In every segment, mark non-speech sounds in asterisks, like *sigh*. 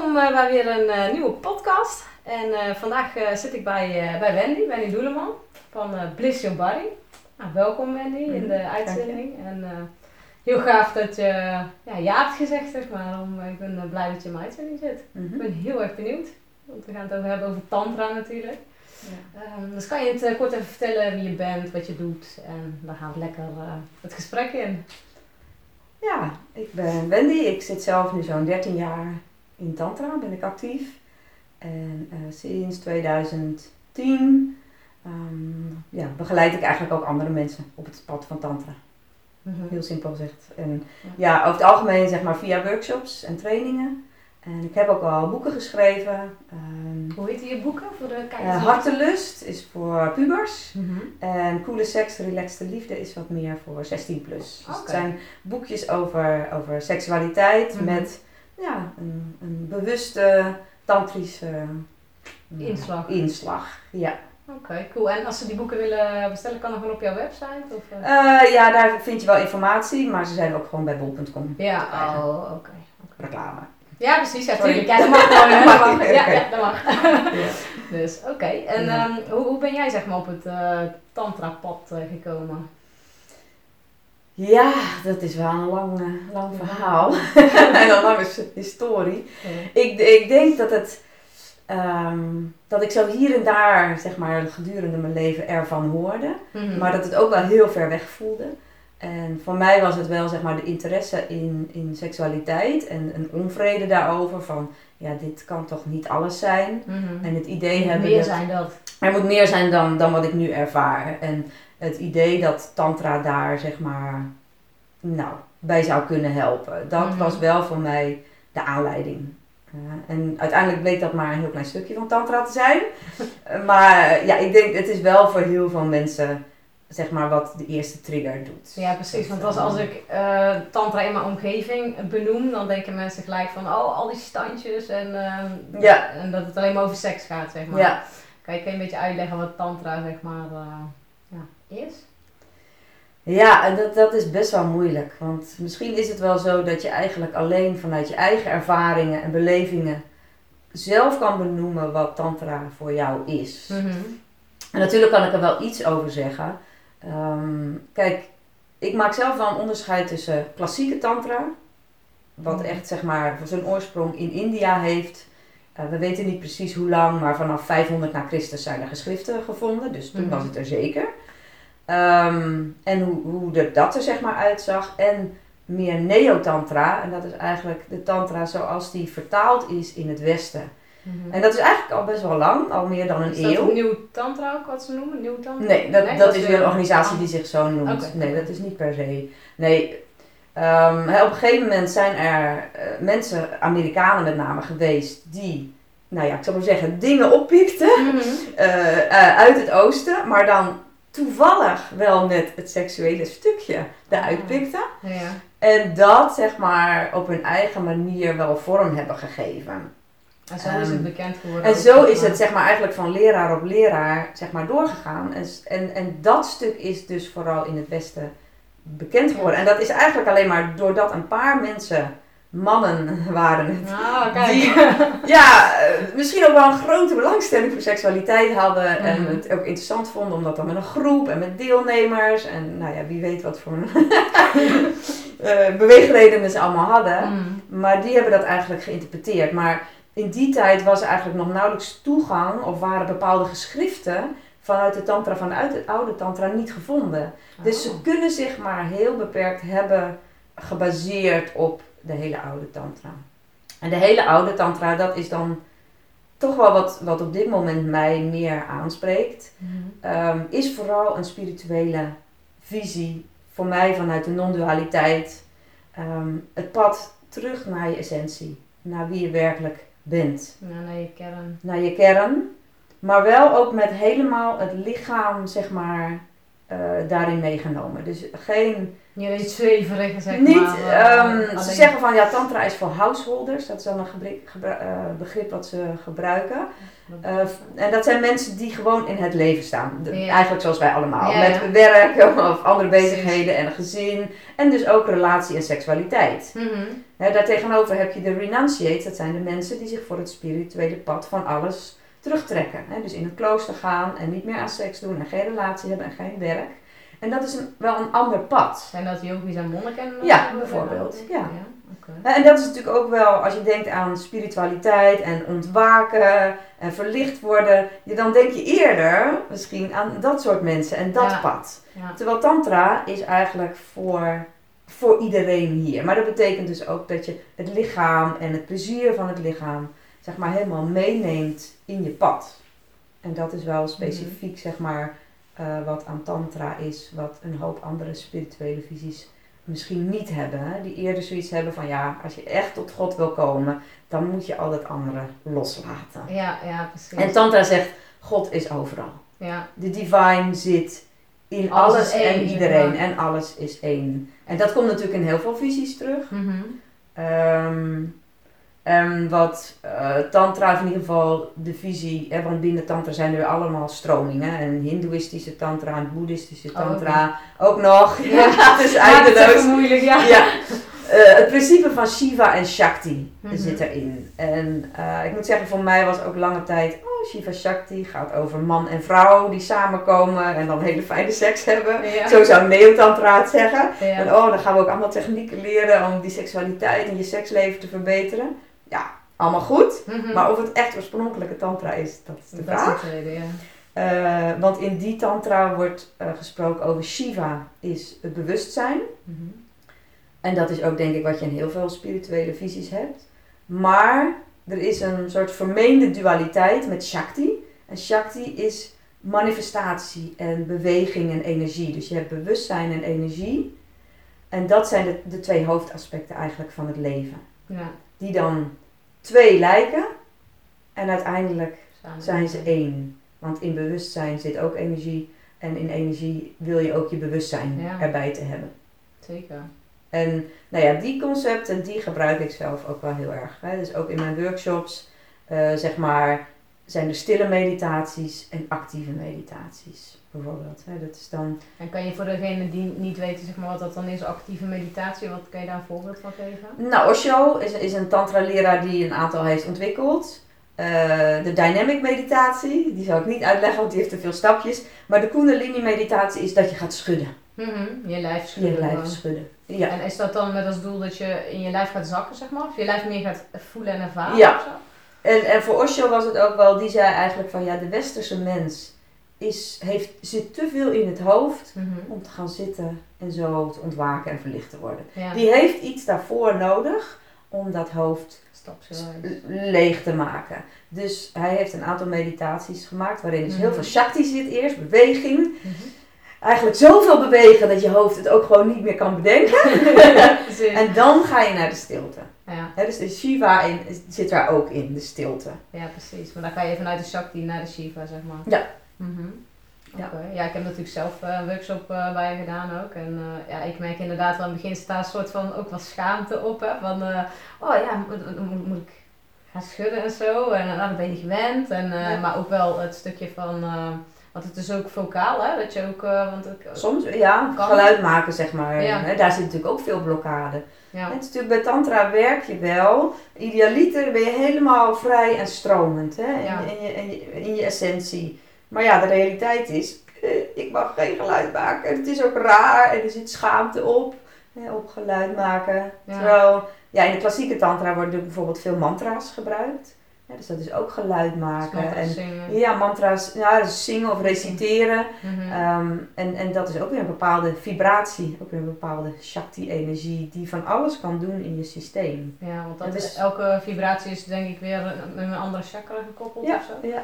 welkom uh, bij weer een uh, nieuwe podcast. En uh, vandaag zit ik bij, bij Wendy, Wendy Doeleman van Bliss Your Body. Nou, welkom Wendy in de uitzending. En heel gaaf dat je ja, ja hebt gezegd, zeg maar. Om, ik ben blij dat je in mijn uitzending zit. Mm -hmm. Ik ben heel erg benieuwd. Want we gaan het over hebben over tantra natuurlijk. Ja. Um, dus kan je het kort even vertellen wie je bent, wat je doet. En dan gaan we lekker het gesprek in. Ja, ik ben Wendy. Ik zit zelf nu zo'n 13 jaar in Tantra, ben ik actief. En uh, sinds 2010 um, ehm, ja, begeleid ik eigenlijk ook andere mensen op het pad van Tantra. Mm -hmm. Heel simpel gezegd. En ja. ja. over het algemeen zeg maar via workshops en trainingen. En ik heb ook al boeken geschreven. Um, Hoe heet je boeken voor de kijkers? Uh, Hartelust is voor pubers. Mm -hmm. En Coole Seks, Relaxte Liefde is wat meer voor 16 plus. Dus het zijn boekjes over, over seksualiteit mm -hmm. met ja, een, een bewuste tantrische inslag. inslag. Ja. Oké, cool. En als ze die boeken willen bestellen, kan dat gewoon op jouw website? Of, uh? Uh, ja, daar vind je wel informatie, maar ze zijn ook gewoon bij bol.com. Ja, oh, oké. Okay. Reclame. Ja, precies. Ja, tuurlijk. Ja, dat mag gewoon. Hè? *laughs* Dat mag. Ja, ja, dat mag. *laughs* Dus, oké. En um, hoe, hoe ben jij zeg maar op het tantra-pad gekomen? Ja, dat is wel een lang, lang verhaal. en *laughs* een *laughs* lange historie. Ik, ik denk dat het... Um, dat ik zo hier en daar, zeg maar, gedurende mijn leven ervan hoorde. Mm -hmm. Maar dat het ook wel heel ver weg voelde. En voor mij was het wel zeg maar de interesse in, in seksualiteit en een onvrede daarover van ja, dit kan toch niet alles zijn. Mm -hmm. En het idee hebben. Meer dat, zijn dat. Er moet meer zijn dan, dan wat ik nu ervaar. En het idee dat Tantra daar zeg maar nou, bij zou kunnen helpen. Dat mm -hmm. was wel voor mij de aanleiding. Uh, en uiteindelijk bleek dat maar een heel klein stukje van Tantra te zijn. *laughs* maar ja, ik denk het is wel voor heel veel mensen zeg maar wat de eerste trigger doet. Ja, precies. Want als, als ik uh, tantra in mijn omgeving benoem, dan denken mensen gelijk van, oh, al die standjes en, uh, ja. en dat het alleen maar over seks gaat, zeg maar. Ja. Kan je, kan je een beetje uitleggen wat tantra, zeg maar, uh, ja, is? Ja, en dat, dat is best wel moeilijk. Want misschien is het wel zo dat je eigenlijk alleen vanuit je eigen ervaringen en belevingen zelf kan benoemen wat tantra voor jou is. Mm -hmm. En natuurlijk kan ik er wel iets over zeggen. Um, kijk, ik maak zelf wel een onderscheid tussen klassieke tantra, wat echt zeg maar zijn oorsprong in India heeft. Uh, we weten niet precies hoe lang, maar vanaf 500 na Christus zijn er geschriften gevonden, dus toen mm was het er zeker. Um, en hoe, hoe de, dat er zeg maar uitzag. En meer neotantra, en dat is eigenlijk de tantra zoals die vertaald is in het Westen. Mm-hmm. En dat is eigenlijk al best wel lang, al meer dan een is eeuw. Is dat nieuw tantra ook wat ze noemen? Nieuw tantra? Nee, dat, nee, dat, dat is weer een organisatie die zich zo noemt. Okay. Nee, dat is niet per se. Nee, um, op een gegeven moment zijn er uh, mensen, Amerikanen met name, geweest die, nou ja, ik zou maar zeggen, dingen oppikten mm-hmm. uh, *laughs* uh, uit het oosten, maar dan toevallig wel net het seksuele stukje eruit pikten. Ja. En dat zeg maar op hun eigen manier wel vorm hebben gegeven. En zo is het bekend geworden. En zo is het zeg maar eigenlijk van leraar op leraar zeg maar doorgegaan. En, en, en dat stuk is dus vooral in het Westen bekend geworden. En dat is eigenlijk alleen maar doordat een paar mensen, mannen *laughs* waren het, kijk. die *laughs* ja, misschien ook wel een grote belangstelling voor seksualiteit hadden. Mm. En het ook interessant vonden om dat dan met een groep en met deelnemers. En nou ja, wie weet wat voor uh, *laughs* beweegredenen ze allemaal hadden. Mm. Maar die hebben dat eigenlijk geïnterpreteerd. Maar in die tijd was er eigenlijk nog nauwelijks toegang of waren bepaalde geschriften vanuit de tantra, vanuit het oude tantra niet gevonden. Oh. Dus ze kunnen zich maar heel beperkt hebben gebaseerd op de hele oude tantra. En de hele oude tantra, dat is dan toch wel wat, wat op dit moment mij meer aanspreekt. Mm-hmm. Um, is vooral een spirituele visie voor mij vanuit de non-dualiteit. Um, het pad terug naar je essentie, naar wie je werkelijk bent. Ja, naar je kern. Naar je kern. Maar wel ook met helemaal het lichaam, zeg maar, eh, daarin meegenomen. Dus geen... Je weet zweverig, zeg niet, maar. Ze zeggen van ja, tantra is voor householders. Dat is dan een eh, begrip wat ze gebruiken. Eh, en dat zijn mensen die gewoon in het leven staan. De- Ja. Eigenlijk zoals wij allemaal. Ja, Met ja. werk *laughs* of andere bezigheden en een gezin. En dus ook relatie en seksualiteit. Mhm. Hè, daartegenover heb je de renunciates. Dat zijn de mensen die zich voor het spirituele pad van alles terugtrekken. Hè, dus in een klooster gaan en niet meer aan seks doen en geen relatie hebben en geen werk. En dat is een, wel een ander pad. Zijn dat yogis en monniken? Ja, Of- bijvoorbeeld, ja. oké. Hè, En dat is natuurlijk ook wel, als je denkt aan spiritualiteit en ontwaken en verlicht worden, je- dan denk je eerder misschien aan dat soort mensen en dat Ja. pad. Ja. Terwijl tantra is eigenlijk voor, voor iedereen hier. Maar dat betekent dus ook dat je het lichaam en het plezier van het lichaam, zeg maar, helemaal meeneemt in je pad. En dat is wel specifiek, zeg maar, eh, wat aan tantra is, wat een hoop andere spirituele visies misschien niet hebben. Hè? Die eerder zoiets hebben van, ja, als je echt tot God wil komen, dan moet je al dat andere loslaten. Ja, ja, precies. En tantra zegt, God is overal. ja. De divine zit in Alles alles, is één, en iedereen. En alles is één. En dat komt natuurlijk in heel veel visies terug. Mhm. Ehm, en wat eh, tantra is in ieder geval de visie, hè, want binnen tantra zijn er allemaal stromingen. En hindoeïstische tantra en boeddhistische Oh, tantra ook nog. Ja. *laughs* Is Ja, eindeloos. moeilijk, ja. Ja. Eh, het principe van Shiva en Shakti Mhm. zit erin. En eh, ik moet zeggen, voor mij was ook lange tijd, oh Shiva Shakti gaat over man en vrouw die samenkomen en dan hele fijne seks hebben. Ja. Zo zou Neotantra het zeggen. En oh, dan gaan we ook allemaal technieken leren om die seksualiteit en je seksleven te verbeteren. Ja, allemaal goed. Mhm. Maar of het echt oorspronkelijke tantra is, dat is de dat vraag. ja. Eh, want in die tantra wordt eh, gesproken over Shiva, is het bewustzijn. Mhm. En dat is ook denk ik wat je in heel veel spirituele visies hebt. Maar er is een soort vermeende dualiteit met Shakti. En Shakti is manifestatie en beweging en energie. Dus je hebt bewustzijn en energie. En dat zijn de, de twee hoofdaspecten eigenlijk van het leven. Ja. Die dan twee lijken en uiteindelijk samen. zijn ze één. Want in bewustzijn zit ook energie. En in energie wil je ook je bewustzijn Ja. erbij te hebben. Zeker. En nou ja, die concepten die gebruik ik zelf ook wel heel erg. Hè. Dus ook in mijn workshops, eh, zeg maar, zijn er stille meditaties en actieve meditaties. Bijvoorbeeld. Hè. Dat is dan, En kan je voor degene die niet weten zeg maar, wat dat dan is, actieve meditatie, wat kan je daar een voorbeeld van geven? nou, Osho is, is een tantra-leraar die een aantal heeft ontwikkeld. Eh, de dynamic meditatie, die zal ik niet uitleggen, want die heeft te veel stapjes. Maar de kundalini meditatie is dat je gaat schudden. Mhm. Je lijf schudden. Je lijf schudden. Ja. En is dat dan met als doel dat je in je lijf gaat zakken, zeg maar? Of je lijf meer gaat voelen en ervaren? Ja. of zo? En, en voor Osho was het ook wel, die zei eigenlijk van ja, de westerse mens is, heeft, zit te veel in het hoofd Mhm. om te gaan zitten en zo te ontwaken en verlicht te worden. Ja. Die heeft iets daarvoor nodig om dat hoofd leeg te maken. Dus hij heeft een aantal meditaties gemaakt waarin dus heel Mhm. veel shakti zit eerst, beweging. Mhm. Eigenlijk zoveel bewegen dat je hoofd het ook gewoon niet meer kan bedenken. *laughs* En dan ga je naar de stilte. Ja. Dus de Shiva in, zit daar ook in, de stilte. ja, precies. Maar dan ga je vanuit de Shakti naar de Shiva, zeg maar. Ja. Mhm. Ja. Ja, ik heb natuurlijk zelf eh, een workshop eh, bij je gedaan ook. En eh, ja, ik merk inderdaad wel in het begin staat een soort van ook wat schaamte op. Hè? Van, eh, oh ja, moet, moet, moet ik gaan schudden en zo. En uh, dan ben je gewend. En, eh, Ja. Maar ook wel het stukje van, eh, want het is ook vocaal hè. Dat je ook, eh, want ik, Soms, ja, Kan. geluid maken zeg maar. Ja. Hè, Daar zit natuurlijk ook veel blokkade. ja. Het is natuurlijk bij tantra werk je wel. Idealiter ben je helemaal vrij en stromend hè, in, Ja. in, je, in, je, in je essentie. Maar ja, de realiteit is, eh, ik mag geen geluid maken. Het is ook raar en er zit schaamte op, hè, op geluid maken. Ja. Terwijl, ja, in de klassieke tantra worden bijvoorbeeld veel mantra's gebruikt. Ja, dus dat is ook geluid maken. En, zingen. ja, mantra's, ja, dus zingen of reciteren. Mhm. Ehm, en, en dat is ook weer een bepaalde vibratie, ook weer een bepaalde Shakti-energie die van alles kan doen in je systeem. Ja, want dat is- is, elke vibratie is denk ik weer met een andere chakra gekoppeld Ja, of zo. ja.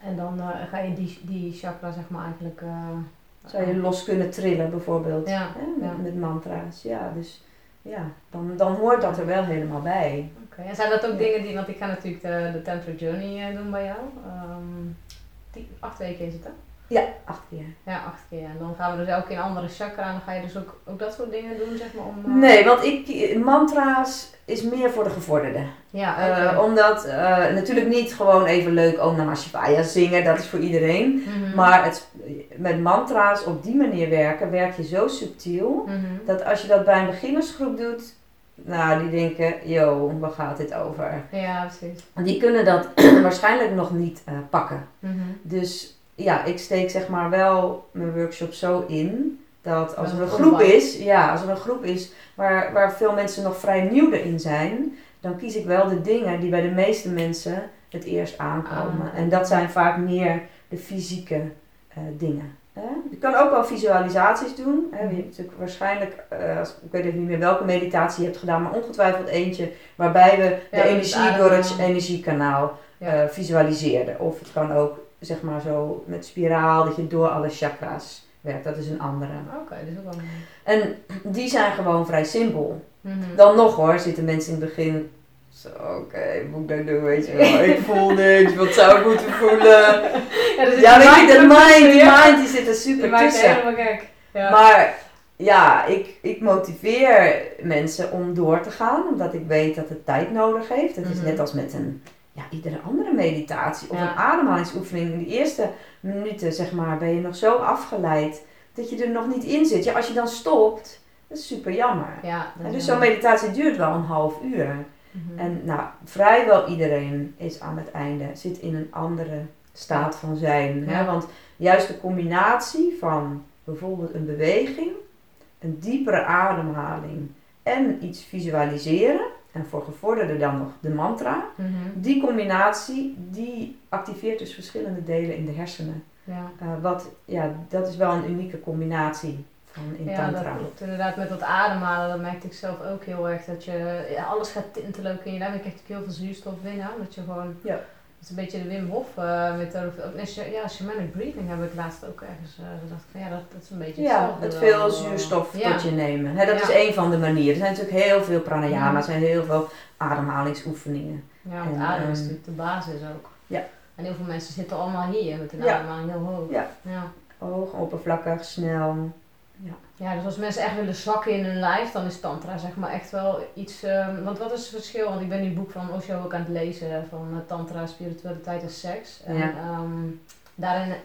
En dan eh, ga je die, die chakra zeg maar eigenlijk... eh, Zou je los kunnen trillen bijvoorbeeld Ja, hè, met, mantra's. Ja, dus ja, dan, dan hoort dat er wel helemaal bij. Oké, en zijn dat ook dingen die, want ik ga natuurlijk de, de Tantra Journey eh, doen bij jou. Ehm, die, acht weken is het hè? Ja, acht keer. Ja, acht keer. En dan gaan we dus elke keer een andere chakra en dan ga je dus ook, ook dat soort dingen doen, zeg maar, om... eh, Nee, want ik, mantra's is meer voor de gevorderden. Ja, Eh, omdat, eh, natuurlijk niet gewoon even leuk Om Namah Shivaya zingen, dat is voor iedereen. Mhm. Maar het, met mantra's op die manier werken, werk je zo subtiel. Mhm. Dat als je dat bij een beginnersgroep doet, nou, die denken, yo, waar gaat dit over? Ja, precies. Die kunnen dat *clears throat* waarschijnlijk nog niet pakken. Mhm. Dus ja, ik steek zeg maar wel mijn workshop zo in dat als er een groep is, ja, als er een groep is waar, waar veel mensen nog vrij nieuw erin zijn, dan kies ik wel de dingen die bij de meeste mensen het eerst aankomen. Ah. En dat zijn vaak meer de fysieke eh, dingen. Hè? Je kan ook wel visualisaties doen. Hè? Je hebt natuurlijk waarschijnlijk, eh, als, ik weet even niet meer welke meditatie je hebt gedaan, maar ongetwijfeld eentje waarbij we de Ja, energie door het energiekanaal Ja. eh, visualiseerden. Of het kan ook zeg maar zo met spiraal dat je door alle chakra's werkt. Dat is een andere. Oké, dat is ook wel. En die zijn gewoon vrij simpel. Mhm. Dan nog hoor, zitten mensen in het begin. Zo, oké, moet ik dat doen, weet je wel. *laughs* Ik voel niks, wat zou ik moeten voelen? *laughs* Ja, Ja, die weet je, de mind, die mind die zit er Die super je tussen. helemaal gek. Ja. Maar ja, ik, ik motiveer mensen om door te gaan, omdat ik weet dat het tijd nodig heeft. Het is Mhm. net als met een, ja, iedere andere meditatie of Ja. een ademhalingsoefening. In de eerste minuten, zeg maar, ben je nog zo afgeleid dat je er nog niet in zit. Ja, als je dan stopt, dat is super jammer. ja, En dus zo'n meditatie duurt wel een half uur. Mhm. En nou, vrijwel iedereen is aan het einde, zit in een andere staat van zijn. Hè? Want juist de combinatie van bijvoorbeeld een beweging, een diepere ademhaling en iets visualiseren, en voor gevorderden dan nog de mantra, Mhm. die combinatie die activeert dus verschillende delen in de hersenen. Ja. Eh, wat, ja, dat is wel een unieke combinatie van in Ja, tantra. dat klopt. Inderdaad, met dat ademhalen, dat merkte ik zelf ook heel erg. Dat je, ja, alles gaat tintelen ook in je lijf. Je krijgt ook heel veel zuurstof binnen. Dat je gewoon, Ja. Dat is een beetje de Wim Hof uh, methode. Ook, nee, ja, shamanic breathing heb ik laatst ook ergens uh, gedacht. Van, ja, dat, dat is een beetje Ja, het veel zuurstof Ja. tot je nemen. Hè, dat Ja. is één van de manieren. Er zijn natuurlijk heel veel pranayama, er zijn heel veel ademhalingsoefeningen. Ja, want En, ademen is ehm, natuurlijk de basis ook. ja. En heel veel mensen zitten allemaal hier met Ja. ademhaling heel hoog. Ja. ja. Hoog, oppervlakkig, snel. Ja, dus als mensen echt willen zakken in hun lijf, dan is tantra zeg maar echt wel iets... ehm, want wat is het verschil? Want ik ben nu het boek van Osho ook aan het lezen van eh, tantra, spiritualiteit en seks. En Ja. ehm, daarin eh,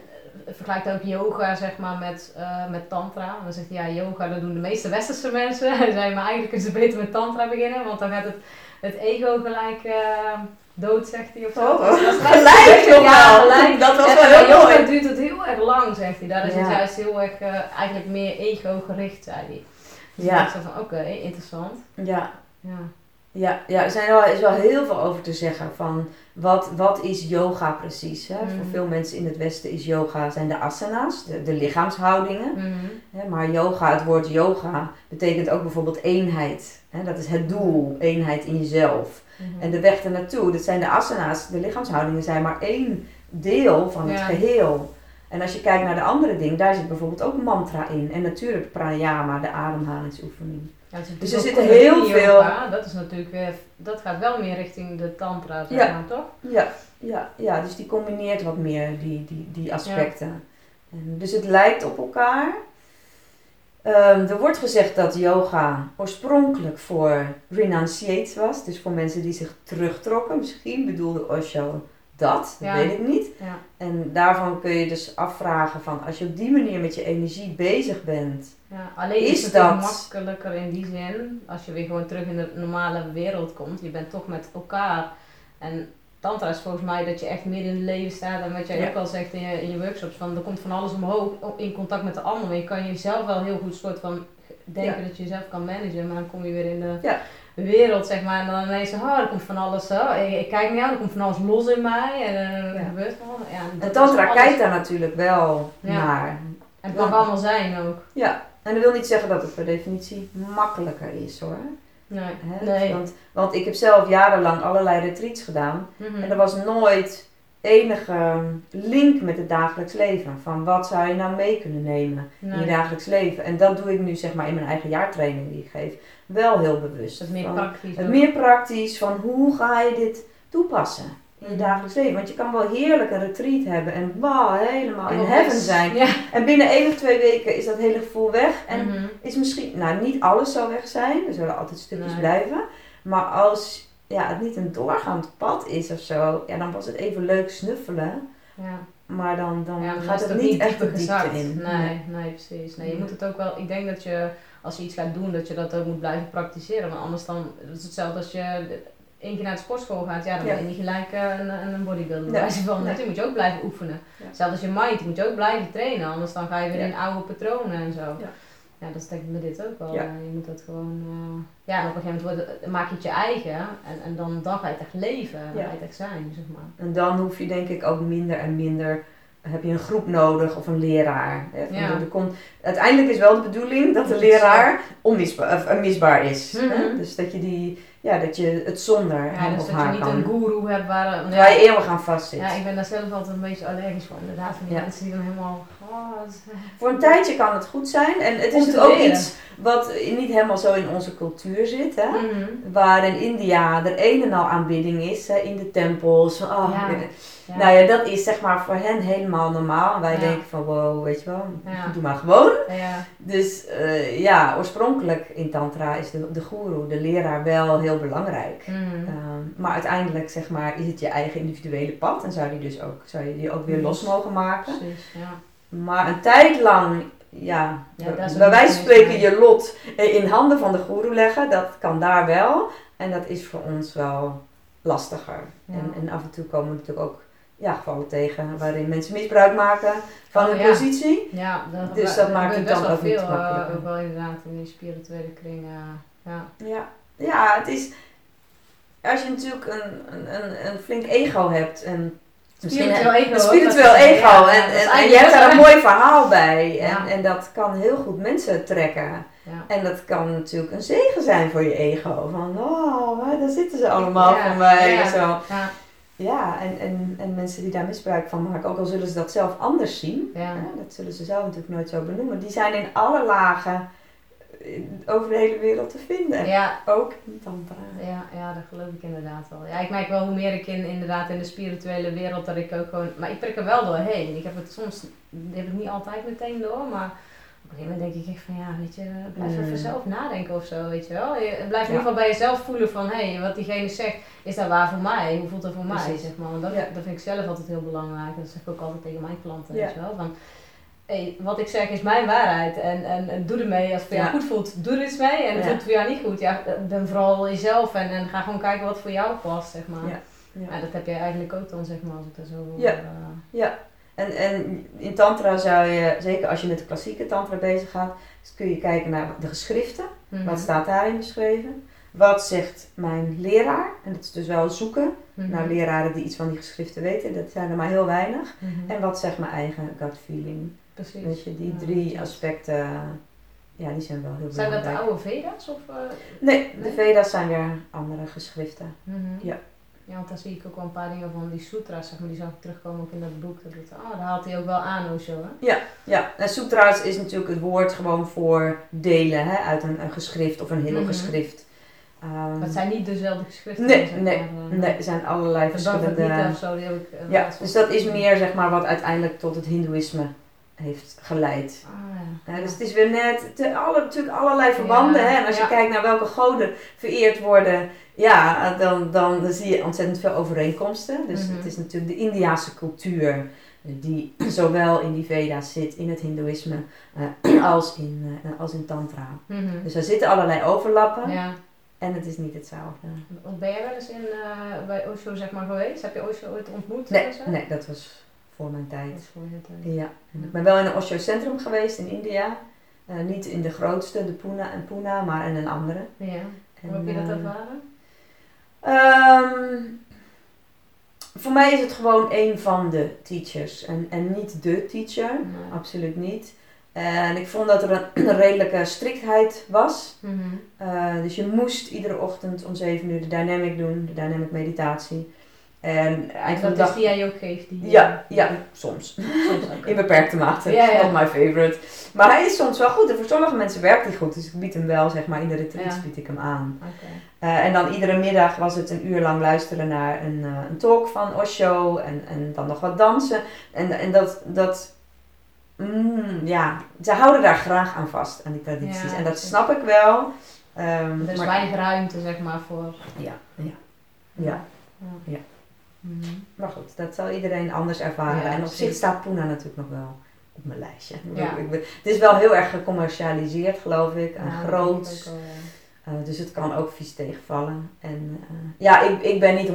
vergelijkt ook yoga zeg maar met, eh, met tantra. En dan zegt hij, ja yoga dat doen de meeste westerse mensen. *laughs* Hij zei, maar eigenlijk is het beter met tantra beginnen, want dan gaat het, het ego gelijk eh, dood, zegt hij of zo. Oh, Dus dat is gelijk Ja. Dat was En wel heel mooi. duurt het heel erg lang, zegt hij. Daar is het juist heel erg, eh, eigenlijk meer ego-gericht, zei hij. Dus Ja. ik dacht van, oké, interessant. Ja, Ja. ja, ja er zijn wel, is wel heel veel over te zeggen van wat, wat is yoga precies. Hè? Mm. Voor veel mensen in het Westen is yoga, zijn de asana's, de, de lichaamshoudingen. Mhm. Hè, maar yoga, het woord yoga, betekent ook bijvoorbeeld eenheid. Hè? Dat is het doel, eenheid in jezelf. Mhm. En de weg ernaartoe, dat zijn de asana's, de lichaamshoudingen zijn maar één deel van het Ja. geheel. En als je kijkt naar de andere dingen, daar zit bijvoorbeeld ook mantra in. En natuurlijk pranayama, de ademhalingsoefening. Ja, Dus er zitten heel yoga, Dat is natuurlijk weer, dat gaat wel meer richting de tantra, zeg Ja. maar, toch? Ja, ja, ja, dus die combineert wat meer die, die, die aspecten. En dus het lijkt op elkaar. Ehm, er wordt gezegd dat yoga oorspronkelijk voor renunciates was. Dus voor mensen die zich terugtrokken. Misschien bedoelde Osho dat, dat Ja. weet ik niet. Ja. En daarvan kun je dus afvragen van als je op die manier met je energie bezig bent. Ja, alleen is, Is het dat- makkelijker in die zin, als je weer gewoon terug in de normale wereld komt. Je bent toch met elkaar. En tantra is volgens mij dat je echt midden in het leven staat. En wat jij Ja. ook al zegt in je, in je workshops, van er komt van alles omhoog in contact met de ander. Maar je kan jezelf wel heel goed soort van denken dat je jezelf kan managen. Maar dan kom je weer in de Ja. wereld, zeg maar. En dan ineens, oh, er komt van alles, oh, ik, ik kijk naar jou, er komt van alles los in mij. En er Ja. gebeurt van alles. Ja, En tantra kijkt daar natuurlijk wel naar. En het mag allemaal zijn ook. Ja, en dat wil niet zeggen dat het per definitie makkelijker is hoor. Nee. Hè? nee. Want, want ik heb zelf jarenlang allerlei retreats gedaan. Mhm. En er was nooit enige link met het dagelijks leven. Van wat zou je nou mee kunnen nemen in je dagelijks leven. En dat doe ik nu zeg maar in mijn eigen jaartraining die ik geef. Wel heel bewust. Dus is meer Van- praktisch. het meer praktisch van hoe ga je dit toepassen in je Mhm. dagelijks leven. Want je kan wel heerlijk een retreat hebben en wow, helemaal in heaven zijn. Ja. En binnen één of twee weken is dat hele gevoel weg. En Mhm. is misschien, nou niet alles zal weg zijn, er zullen altijd stukjes Nee. blijven. Maar als ja, het niet een doorgaand pad is of zo, ja, dan was het even leuk snuffelen. ja. Maar dan, dan Ja, dan gaat het ook niet echt de diepte in. Nee, nee, precies. Nee, je Nee. moet het ook wel, ik denk dat je, als je iets gaat doen, dat je dat ook moet blijven praktiseren. Want anders dan, het is hetzelfde als je één keer naar de sportschool gaat, ja, dan ben je niet gelijk eh, een, een bodybuilder. Nee. van. Nee. Die moet je ook blijven oefenen. Hetzelfde als je mind, moet je ook blijven trainen. Anders dan ga je weer in oude patronen en zo. Ja. Ja, dat denk ik met dit ook wel. Ja. Eh, Je moet dat gewoon, eh, ja, en op een gegeven moment wordt maak je het je eigen. En, en dan, dan ga je het echt leven, dan Ja. ga je het echt zijn, zeg maar. En dan hoef je denk ik ook minder en minder. Heb je een groep nodig of een leraar? Hè? Van Ja. er komt, uiteindelijk is wel de bedoeling dat de leraar onmisbaar, of, eh, misbaar is. hè? Mhm. Dus dat je, die, ja, dat je het zonder Ja, hem dus of dat je haar niet kan. een guru hebt waar... Waar je eeuwig aan vast zit. Ja, ik ben daar zelf altijd een beetje allergisch voor. Inderdaad, van die mensen die dan helemaal... Oh, Voor een tijdje kan het goed zijn. En het is ook leren. iets wat niet helemaal zo in onze cultuur zit. Hè? Mhm. Waar in India er een en al aanbidding is, hè, in de tempels. Oh, Ja. ik- Ja. Nou ja, dat is zeg maar voor hen helemaal normaal. En wij Ja. denken van wow, weet je wel, doe maar gewoon. ja. Dus eh, ja, oorspronkelijk in Tantra is de, de guru, de leraar, wel heel belangrijk. Mhm. Ehm, maar uiteindelijk zeg maar, is het je eigen individuele pad en zou, die dus ook, zou je die ook weer Mhm. los mogen maken. Precies, ja. Maar een tijd lang, ja, Ja, bij wijze van spreken je lot in handen van de guru leggen, dat kan daar wel. En dat is voor ons wel lastiger. Ja. En, en af en toe komen we natuurlijk ook ja, gevallen tegen waarin mensen misbruik maken van Oh, hun ja. positie. Ja, dat, Dus dat maakt het dan ook niet veel, eh, makkelijker. ook wel inderdaad in die spirituele kring. eh, ja. Ja, ja het is. Als je natuurlijk een, een, een, een flink ego hebt en Spiritueel ego, een spiritueel ego ja, en, en, en je hebt daar een mooi verhaal bij en, Ja. en dat kan heel goed mensen trekken. Ja. En dat kan natuurlijk een zegen zijn voor je ego. Van, oh, daar zitten ze allemaal voor mij. en Zo. Ja, Ja, en, en, en mensen die daar misbruik van maken, ook al zullen ze dat zelf anders zien, dat zullen ze zelf natuurlijk nooit zo benoemen, die zijn in alle lagen over de hele wereld te vinden. ja. Ook in Tantra. Ja, ja, dat geloof ik inderdaad wel. Ja, ik merk wel hoe meer ik in, inderdaad in de spirituele wereld dat ik ook gewoon... Maar ik prik er wel doorheen. Ik heb het soms, heb ik niet altijd meteen door, maar op een gegeven moment denk ik echt van ja, weet je, blijf Mm. even zelf nadenken of zo, weet je wel. Je blijf in Ja. ieder geval bij jezelf voelen van hé, hey, wat diegene zegt, is dat waar voor mij? Hoe voelt dat voor mij, zeg maar. Want dat, Ja. dat vind ik zelf altijd heel belangrijk. Dat zeg ik ook altijd tegen mijn klanten, weet je wel. Van, hey, wat ik zeg is mijn waarheid en, en, en doe ermee. Als het voor jou Ja. goed voelt, doe er iets mee. En het Ja. voelt voor jou niet goed, ja, ben vooral jezelf en, en ga gewoon kijken wat voor jou past, zeg maar. Ja. Ja. dat heb jij eigenlijk ook dan, zeg maar, als ik daar zo Ja. eh, En, en in Tantra zou je, zeker als je met de klassieke Tantra bezig gaat, dus kun je kijken naar de geschriften. mhm. Wat staat daarin beschreven? Wat zegt mijn leraar? En dat is dus wel zoeken Mhm. naar leraren die iets van die geschriften weten. Dat zijn er maar heel weinig. Mhm. En wat zegt mijn eigen gut feeling? Precies. Weet je, die Ja, drie aspecten, ja, die zijn wel heel Zijn dat belangrijk. de oude Veda's? Of, eh, Nee, de? Veda's zijn weer andere geschriften. mhm. Ja. Ja, want daar zie ik ook wel een paar dingen van die sutras, zeg maar, die ik terugkomen ook in dat boek. Dat het, ah, daar haalt hij ook wel aan, Osho, hè? Ja, en sutra's is natuurlijk het woord gewoon voor delen hè, uit een, een geschrift of een heel Mhm. geschrift. Ehm, Maar het zijn niet dezelfde geschriften. Nee, zeg nee, maar, eh, nee, er zijn allerlei verschillende... of zo, die heb ik eh, Ja, dus dat is meer zeg maar wat uiteindelijk tot het hindoeïsme heeft geleid. Ah, ja. Ja, dus het is weer net, te, alle, natuurlijk allerlei verbanden. Ja, hè? En als je kijkt naar welke goden vereerd worden, ja, dan, dan, zie je ontzettend veel overeenkomsten. Dus Mhm. het is natuurlijk de Indiase cultuur die zowel in die Veda's zit, in het hindoeïsme, eh, *clears throat* als, in, eh, als in tantra. Mhm. Dus er zitten allerlei overlappen Ja. en het is niet hetzelfde. Ben jij wel eens in, eh, bij Osho zeg maar, geweest? Heb je Osho ooit ontmoet? Nee, nee, dat was voor mijn tijd. voor tijd. Ja, en ik ben wel in een Osho-centrum geweest in India. Eh, niet in de grootste, de Pune en Pune, maar in een andere. Ja. En, Hoe heb je dat eh, ervaren? Ehm, voor mij is het gewoon een van de teachers en, en niet de teacher. Nee. Absoluut niet. En ik vond dat er een, een redelijke striktheid was. Mhm. Eh, dus je moest iedere ochtend om 7 uur de dynamic doen, de dynamic meditatie. En eind van de dag... is die jij ook geeft. Die, Ja, eh, ja, soms. *laughs* soms ook. In beperkte mate. Ja, ja. Not my favorite. Maar hij is soms wel goed. En voor sommige mensen werkt hij goed. Dus ik bied hem wel, zeg maar, in de retreats Ja. bied ik hem aan. Eh, en dan iedere middag was het een uur lang luisteren naar een, eh, een talk van Osho. En, en dan nog wat dansen. En, en dat... dat mm, ja, ze houden daar graag aan vast, aan die tradities. En dat snap ik wel. Ehm, Er is maar- weinig ruimte, zeg maar, voor... ja, ja, ja. Ja. Mhm. Maar goed, dat zal iedereen anders ervaren. Ja, en op zich staat Puna natuurlijk nog wel op mijn lijstje. Ja. ik het is wel heel erg gecommercialiseerd, geloof ik. En Ja, groot. Eh, dus het kan ook vies tegenvallen. En eh, ja, ik, ik ben niet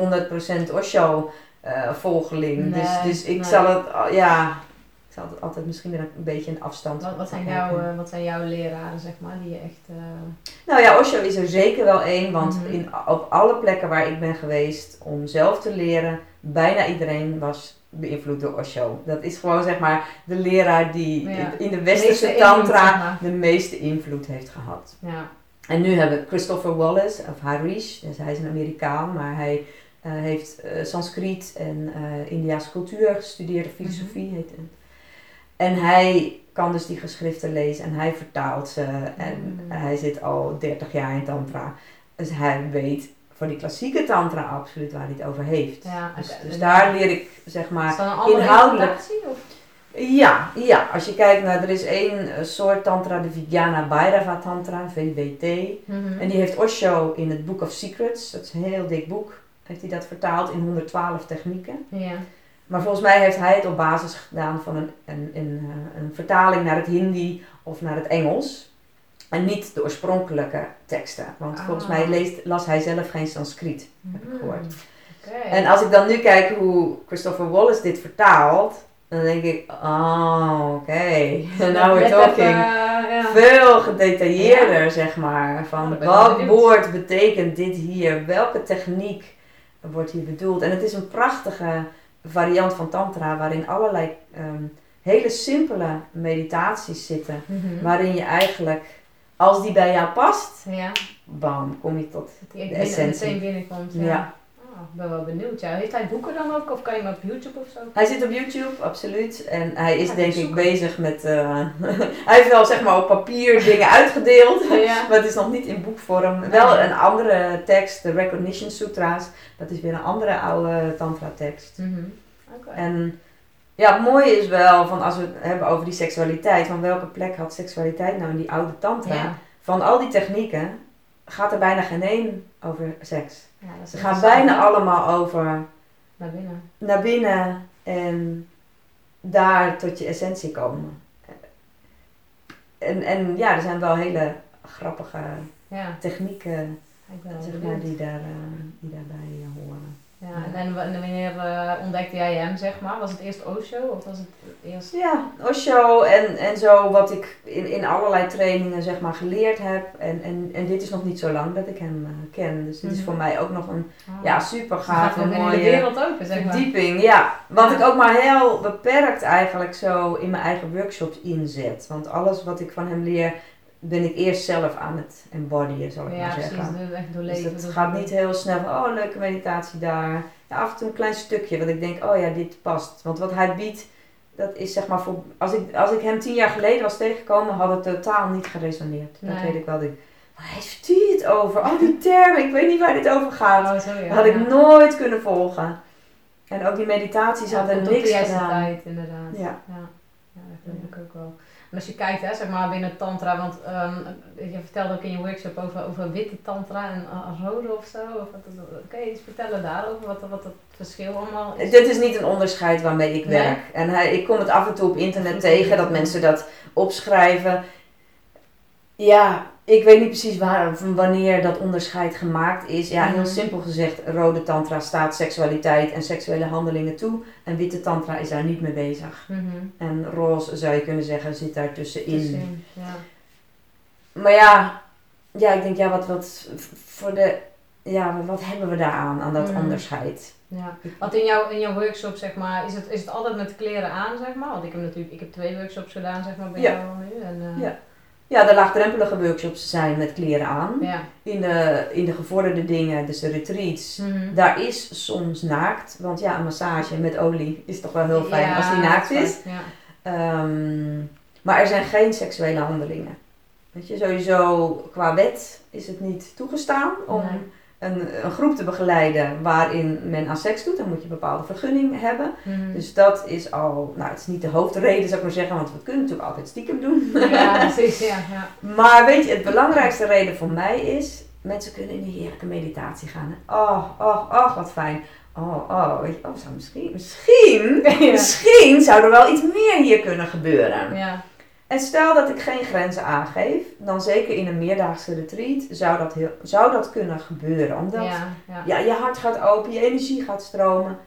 100% Osho eh, volgeling. Nee, dus dus ik nee. zal het, ja, het altijd misschien er een beetje een afstand Wat, wat, zijn jouw, eh, wat zijn jouw leraren, zeg maar, die je echt... eh, Nou ja, Osho is er zeker wel één, want Mhm. in, op alle plekken waar ik ben geweest om zelf te leren, bijna iedereen was beïnvloed door Osho. Dat is gewoon zeg maar de leraar die Ja. in, de westerse tantra zeg maar. de meeste invloed heeft gehad. Ja. En nu hebben we Christopher Wallace, of Harish, dus hij is een Amerikaan, maar hij eh, heeft Sanskriet en Indiaanse cultuur gestudeerd, of filosofie heet het. En hij kan dus die geschriften lezen en hij vertaalt ze en Mm. hij zit al 30 jaar in tantra. Dus hij weet voor die klassieke tantra absoluut waar hij het over heeft. Ja, Dus, dus daar leer ik zeg maar Is dat een andere inhoudelijk- of? ja, ja, als je kijkt naar, er is één soort tantra, de Vijnana Bhairava tantra, VBT. Mhm. En die heeft Osho in het Book of Secrets, dat is een heel dik boek, heeft hij dat vertaald in 112 technieken. Ja. Maar volgens mij heeft hij het op basis gedaan van een, een, een, eh, een vertaling naar het Hindi of naar het Engels. En niet de oorspronkelijke teksten. Want Ah. volgens mij leest, las hij zelf geen Sanskriet, heb ik gehoord. Mm, Oké. En als ik dan nu kijk hoe Christopher Wallace dit vertaalt, dan denk ik, oh, oké, *laughs* now we're talking. even, eh, ja. Veel gedetailleerder, zeg maar. Van wat woord betekent dit hier? Welke techniek wordt hier bedoeld? En het is een prachtige variant van Tantra waarin allerlei ehm, hele simpele meditaties zitten. Mhm. Waarin je eigenlijk, als die bij jou past, Ja, bam, kom je tot. De essentie. meteen binnenkomt. Ja. Ja. Oh, ik ben wel benieuwd. Ja. Heeft hij boeken dan ook? Of kan je hem op YouTube of zo? Hij zit op YouTube, absoluut. En hij is ik denk ik bezig met. eh, *laughs* hij heeft wel zeg maar op papier dingen uitgedeeld. Ja. *laughs* Maar het is nog niet in boekvorm. Nee. Wel een andere tekst, de Recognition Sutra's. Dat is weer een andere oude tantra tekst. Mhm. En ja, het mooie is wel, van als we het hebben over die seksualiteit, van welke plek had seksualiteit nou in die oude tantra? Van al die technieken gaat er bijna geen één over seks. Ja, is Ze gaan bijna allemaal over Naar binnen. naar binnen en daar tot je essentie komen. En, en ja, er zijn wel hele grappige Ja, technieken ik ben wel zeg maar, die, daar, eh, die daarbij horen. Ja, en, en wa- en wanneer eh, ontdekte jij hem, zeg maar? Was het eerst Osho of was het eerst... Ja, Osho en, en zo wat ik in, in allerlei trainingen zeg maar geleerd heb. En, en, en dit is nog niet zo lang dat ik hem eh, ken. Dus dit is Mhm. voor mij ook nog een Oh. ja, super gaat gave, in de mooie wereld open, zeg maar. verdieping. Ja, wat Ja. ik ook maar heel beperkt eigenlijk zo in mijn eigen workshops inzet. Want alles wat ik van hem leer, ben ik eerst zelf aan het embodyen, zal ik Ja, maar zeggen. Dus echt Dus doorleven. het dat gaat niet heel snel van, oh leuke meditatie daar. Ja, af en toe een klein stukje wat ik denk, oh ja, dit past. Want wat hij biedt, dat is zeg maar voor... Als ik, als ik hem tien jaar geleden was tegengekomen, had het totaal niet geresoneerd. Dat weet ik wel. Ik, waar heeft hij het over? Al die termen, ik weet niet waar dit over gaat. Oh, ja. Dat had ja. ik nooit kunnen volgen. En ook die meditaties Ja, hadden niks gedaan. tijd, inderdaad. Ja. Ja, ja dat vind ik ook wel. En als je kijkt, hè, zeg maar binnen Tantra, want ehm, je vertelde ook in je workshop over, over witte Tantra en uh, rode of zo. Of wat, je iets vertellen daarover, wat, wat het verschil allemaal is? Dit is niet een onderscheid waarmee ik Nee? werk. En hij, ik kom het af en toe op internet *laughs* tegen dat mensen dat opschrijven. Ja, ik weet niet precies waar, wanneer dat onderscheid gemaakt is. Ja, heel Mhm. simpel gezegd, rode tantra staat seksualiteit en seksuele handelingen toe. En witte tantra is daar niet mee bezig. Mhm. En roze zou je kunnen zeggen zit daar tussenin. Tussenin, ja. Maar ja, ja, ik denk ja, wat, wat voor de, ja, wat hebben we daaraan, aan dat Mhm. onderscheid? Ja, want in jouw, in jouw workshop, zeg maar, is het, is het altijd met kleren aan, zeg maar? Want ik heb natuurlijk, ik heb twee workshops gedaan, zeg maar, bij Ja. jou nu. En, eh, Ja. Ja, de laagdrempelige workshops zijn met kleren aan. Ja. In de, in de gevorderde dingen, dus de retreats, Mhm. daar is soms naakt. Want ja, een massage met olie is toch wel heel fijn Ja, als die naakt is. Ja. Ehm, maar er zijn geen seksuele handelingen. Weet je, sowieso qua wet is het niet toegestaan om Nee. Een, een groep te begeleiden waarin men aan seks doet. Dan moet je een bepaalde vergunning hebben. Mhm. Dus dat is al, nou het is niet de hoofdreden zou ik maar zeggen, want we kunnen natuurlijk altijd stiekem doen. Ja, *laughs* precies. Ja, ja. Maar weet je, het belangrijkste reden voor mij is, mensen kunnen in een heerlijke meditatie gaan. Oh, oh, oh, wat fijn. Oh, oh, weet je, oh, zou misschien, misschien, *laughs* Ja. misschien zou er wel iets meer hier kunnen gebeuren. Ja. En stel dat ik geen grenzen aangeef, dan zeker in een meerdaagse retreat zou dat, heel, zou dat kunnen gebeuren. Omdat Ja, ja. ja, je hart gaat open, je energie gaat stromen.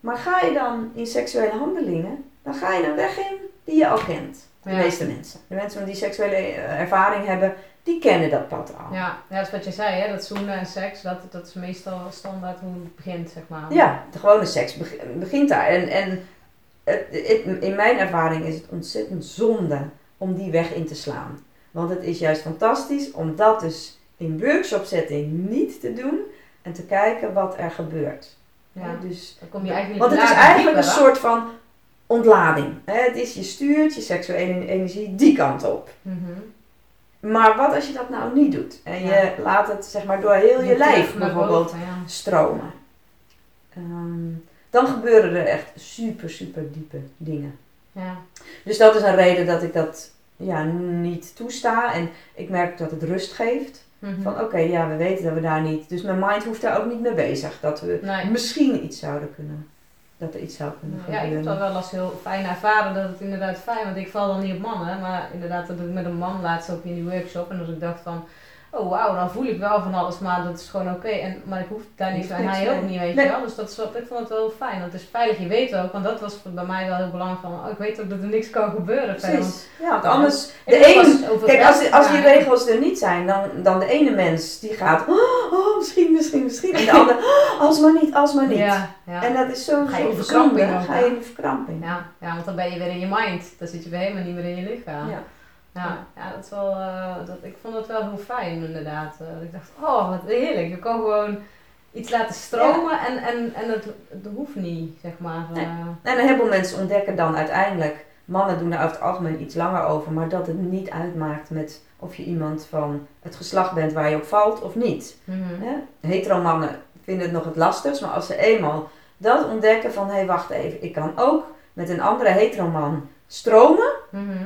Maar ga je dan in seksuele handelingen, dan ga je een weg in die je al kent. De Ja. meeste mensen. De mensen die seksuele eh, ervaring hebben, die kennen dat pad al. Ja, ja, dat is wat je zei, hè? dat zoenen en seks, dat, dat is meestal standaard hoe het begint, zeg maar. Ja, de gewone seks beg- begint daar. En, en het, het- in mijn ervaring is het ontzettend zonde om die weg in te slaan. Want het is juist fantastisch om dat dus in workshop setting niet te doen en te kijken wat er gebeurt. Ja. Dus, Dan kom je eigenlijk want het is eigenlijk een soort van ontlading. Het is je stuurt je seksuele energie die kant op. Mhm. Maar wat als je dat nou niet doet? En Ja. je laat het zeg maar door heel je lijf bijvoorbeeld boven, ja. stromen. Ehm, dan gebeuren er echt super, super diepe dingen. Ja. Dus dat is een reden dat ik dat ja, niet toesta. En ik merk dat het rust geeft. Mhm. Van oké, ja, we weten dat we daar niet... Dus mijn mind hoeft daar ook niet mee bezig. Dat we Nee. misschien iets zouden kunnen... Dat er iets zou kunnen Ja, ik heb gebeuren. dat wel als heel fijn ervaren dat het inderdaad fijn, want ik val dan niet op mannen, maar inderdaad dat ik met een man laatst ook in die workshop en dat ik dacht van, oh wauw, dan voel ik wel van alles, maar dat is gewoon oké. En Maar ik hoef daar niet en hij ook niet, weet Nee. je wel. Dus dat is, wel- ik vond het wel fijn, want het is veilig, je weet ook, want dat was bij mij wel heel belangrijk van, oh, ik weet ook dat er niks kan gebeuren want Precies. Ja, want anders... De over kijk, als, als die regels er niet zijn, dan, dan de ene mens die gaat... Oh, oh, misschien, misschien, misschien. En de ander... Oh, alsmaar niet, alsmaar niet. Ja, ja. En dat is zo Ga je in zo verkramping zonde. Ga je in verkramping. Ja, ja, want dan ben je weer in je mind. Dan zit je weer helemaal niet meer in je lichaam. Ja. Ja, ja dat is wel, eh, dat, ik vond het wel heel fijn inderdaad. Eh, ik dacht, oh wat heerlijk. Je kan gewoon iets laten stromen en, en, en het, het hoeft niet, zeg maar. Nee. eh, En een heleboel mensen ontdekken dan uiteindelijk, mannen doen daar over het algemeen iets langer over, maar dat het niet uitmaakt met of je iemand van het geslacht bent waar je op valt of niet. mhm. Hè? Hetero mannen vinden het nog het lastigst, maar als ze eenmaal dat ontdekken van hé hey, wacht even, ik kan ook met een andere hetero man stromen Mhm.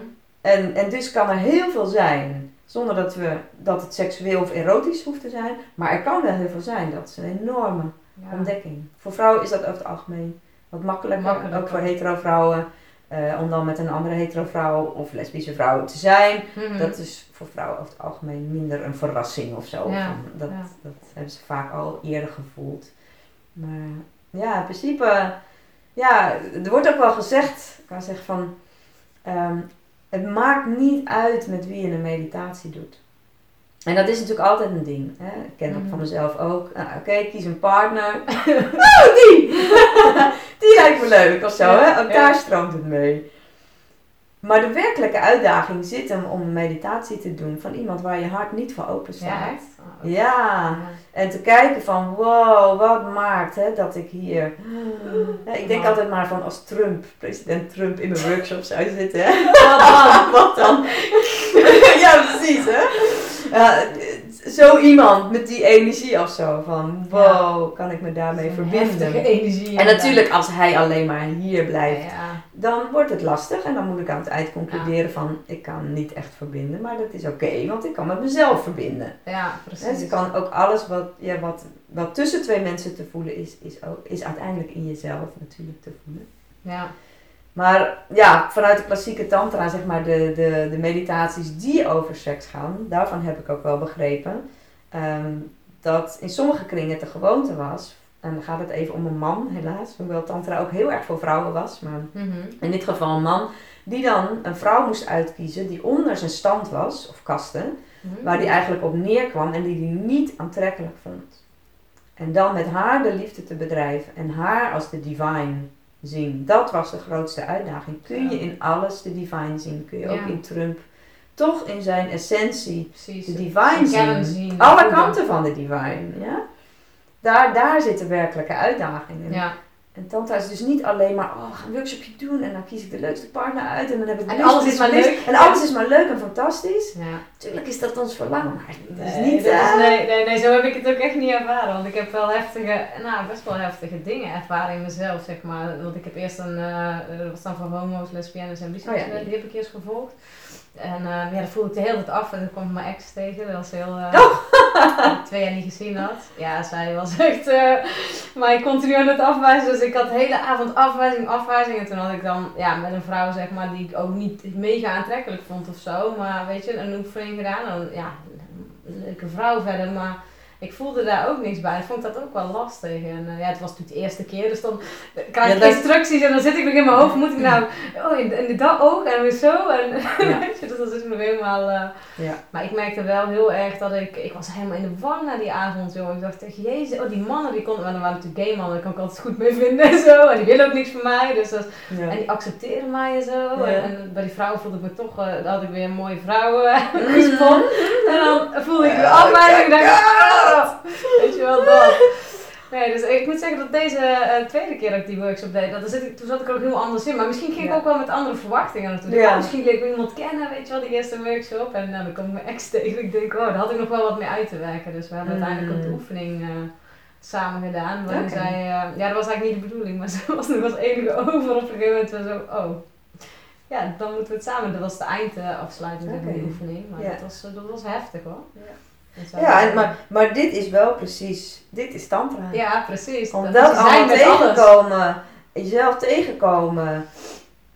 En, en dus kan er heel veel zijn zonder dat, we, dat het seksueel of erotisch hoeft te zijn, maar er kan wel heel veel zijn, dat is een enorme Ja. ontdekking. Voor vrouwen is dat over het algemeen wat makkelijker, Makkelijker. ook voor hetero vrouwen. eh, om dan met een andere hetero vrouw of lesbische vrouw te zijn. Mhm. Dat is voor vrouwen over het algemeen minder een verrassing of zo. Ja, dat, ja. dat hebben ze vaak al eerder gevoeld. Maar ja, in principe, ja, er wordt ook wel gezegd, ik kan zeggen van, ehm, het maakt niet uit met wie je een meditatie doet. En dat is natuurlijk altijd een ding. Hè? Ik ken dat Mhm. van mezelf ook. Nou, Oké, kies een partner. *laughs* oh, die! *laughs* die lijkt me leuk of zo. Ja, hè? Ook daar stroomt het mee. Maar de werkelijke uitdaging zit hem om een meditatie te doen van iemand waar je hart niet voor open staat. Ja? Oh, Ja, ja. en te kijken van wow, wat maakt hè, dat ik hier... *gasps* Ja, ik denk altijd maar van als Trump, president Trump in mijn workshop zou zitten. Hè? *laughs* Wat dan? Wat *laughs* dan? ja, precies hè. Ja, zo iemand met die energie of zo van wow, kan ik me daarmee verbinden. energie. En natuurlijk als hij alleen maar hier blijft, Ja, dan wordt het lastig en dan moet ik aan het eind concluderen van ik kan niet echt verbinden, maar dat is oké, want ik kan met mezelf verbinden. ja, precies. Ze kan ook alles wat, ja, wat, wat tussen twee mensen te voelen is, is, ook, is uiteindelijk in jezelf natuurlijk te voelen. Ja, Maar ja, vanuit de klassieke tantra, zeg maar, de, de, de meditaties die over seks gaan, daarvan heb ik ook wel begrepen ehm, dat in sommige kringen het de gewoonte was, en dan gaat het even om een man helaas, hoewel tantra ook heel erg voor vrouwen was, maar mhm. in dit geval een man, die dan een vrouw moest uitkiezen die onder zijn stand was, of kasten, Mhm. waar die eigenlijk op neerkwam en die hij niet aantrekkelijk vond. En dan met haar de liefde te bedrijven en haar als de divine zien. Dat was de grootste uitdaging. Kun je in alles de divine zien? Kun je ook in Trump toch in zijn essentie Precies. de divine zien. zien. Alle kanten van de divine, ja. Daar, daar zit de werkelijke uitdaging in. Ja. En Tantra is dus niet alleen maar, oh, gaan een workshopje doen en dan kies ik de leukste partner uit en dan heb ik En alles is maar leuk. En alles is maar leuk en fantastisch. ja. Tuurlijk is dat ons verlangen, maar het is Nee, niet... dat is- eh, nee, nee, nee, zo heb ik het ook echt niet ervaren. Want ik heb wel heftige, nou best wel heftige dingen ervaren in mezelf, zeg maar. Want ik heb eerst een, eh dat was dan voor homo's, lesbiennes en biseksuelen, Oh ja, die heb ik eerst gevolgd. En eh, ja, dat voelde ik de hele tijd af en toen kwam ik mijn ex tegen. Dat was heel... Oh. ik twee jaar niet gezien had. Ja, zij was *laughs* echt eh mij continu aan het afwijzen. Dus ik had de hele avond afwijzing, afwijzing. En toen had ik dan ja, met een vrouw, zeg maar, die ik ook niet mega aantrekkelijk vond of zo. Maar weet je, een oefening gedaan. En, ja, een leuke vrouw verder, maar ik voelde daar ook niks bij. Ik vond dat ook wel lastig. En eh, ja, het was natuurlijk de eerste keer, dus dan krijg ik dat- instructies en dan zit ik nog in mijn hoofd. Moet ik nou, oh, in, in dat oog en weer zo. En Ja. *laughs* dus dan zit ik nog helemaal... eh, Ja. maar ik merkte wel heel erg dat ik, ik was helemaal in de war na die avond, joh. Ik dacht echt, jezus, oh die mannen, die konden, maar dan waren natuurlijk gay mannen, daar kan ik altijd goed mee vinden en zo. En die willen ook niks van mij, dus dat, Ja. en die accepteren mij en zo. En, en bij die vrouwen voelde ik me toch, eh, dan had ik weer een mooie vrouw eh, gespot. En dan voelde ik de Oh, afwijzing en dacht ik, God. Weet je wel, dat. Nee, dus ik moet zeggen dat deze eh, tweede keer dat ik die workshop deed, dat, zit ik, toen zat ik er ook heel anders in. Maar misschien ging ik Ja. ook wel met andere verwachtingen naartoe. Ja. Ja. misschien leer ik iemand kennen, weet je wel, die eerste workshop. En nou, dan kom ik mijn ex tegen. Ik denk, oh, daar had ik nog wel wat mee uit te werken. Dus we hebben Mm. uiteindelijk ook de oefening eh, samen gedaan. Waarin Oké. zij, eh, ja, dat was eigenlijk niet de bedoeling, maar *laughs* ze was nog als enige over op een gegeven moment. zo, oh, ja, dan moeten we het samen. Dat was de eindafsluiting van Oké. die oefening. Maar Ja. dat, was, dat was heftig hoor. Ja. Ja, en, maar, maar dit is wel precies, dit is tantra. ja, precies. Om Dat allemaal tegenkomen, jezelf tegenkomen.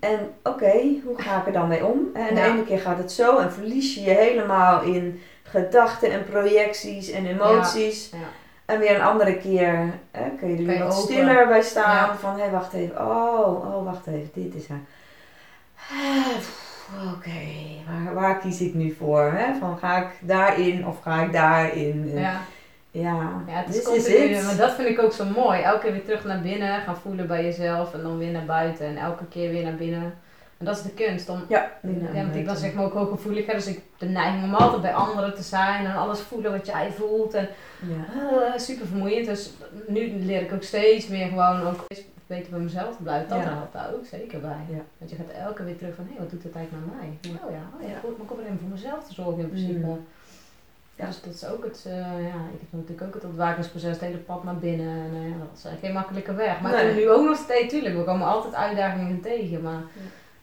En oké, hoe ga ik er dan mee om? En de ene keer gaat het zo en verlies je je helemaal in gedachten en projecties en emoties. Ja. En weer een andere keer hè, kun je er weer wat open. stiller bij staan. Van hé, wacht even. Oh, oh, wacht even. Dit is er. Oké, waar, waar kies ik nu voor? Hè? Van ga ik daarin of ga ik daarin? Ja. Ja, Ja, het is continu, maar dat vind ik ook zo mooi. Elke keer weer terug naar binnen, gaan voelen bij jezelf en dan weer naar buiten en elke keer weer naar binnen. En dat is de kunst. Om, Ja, ja, want ik ben zeg maar ook hooggevoelig, hè, dus ik de neiging om altijd bij anderen te zijn en alles voelen wat jij voelt. En Ja. eh, super vermoeiend. Dus nu leer ik ook steeds meer gewoon ook beter bij mezelf blijven. Dat Ja. helpt daar ook zeker bij. Ja. Want je gaat elke keer weer terug van, hé, wat doet het eigenlijk naar mij? Ja. Oh ja, oh ja, goed, maar ik hoef alleen voor mezelf te zorgen in principe. Mm. Ja. Dus dat is ook het, eh, ja, ik heb natuurlijk ook het ontwakingsproces, het hele pad naar binnen. En ja, dat is geen makkelijke weg. Maar Nee. ik nu ook nog steeds, tuurlijk, we komen altijd uitdagingen tegen. Maar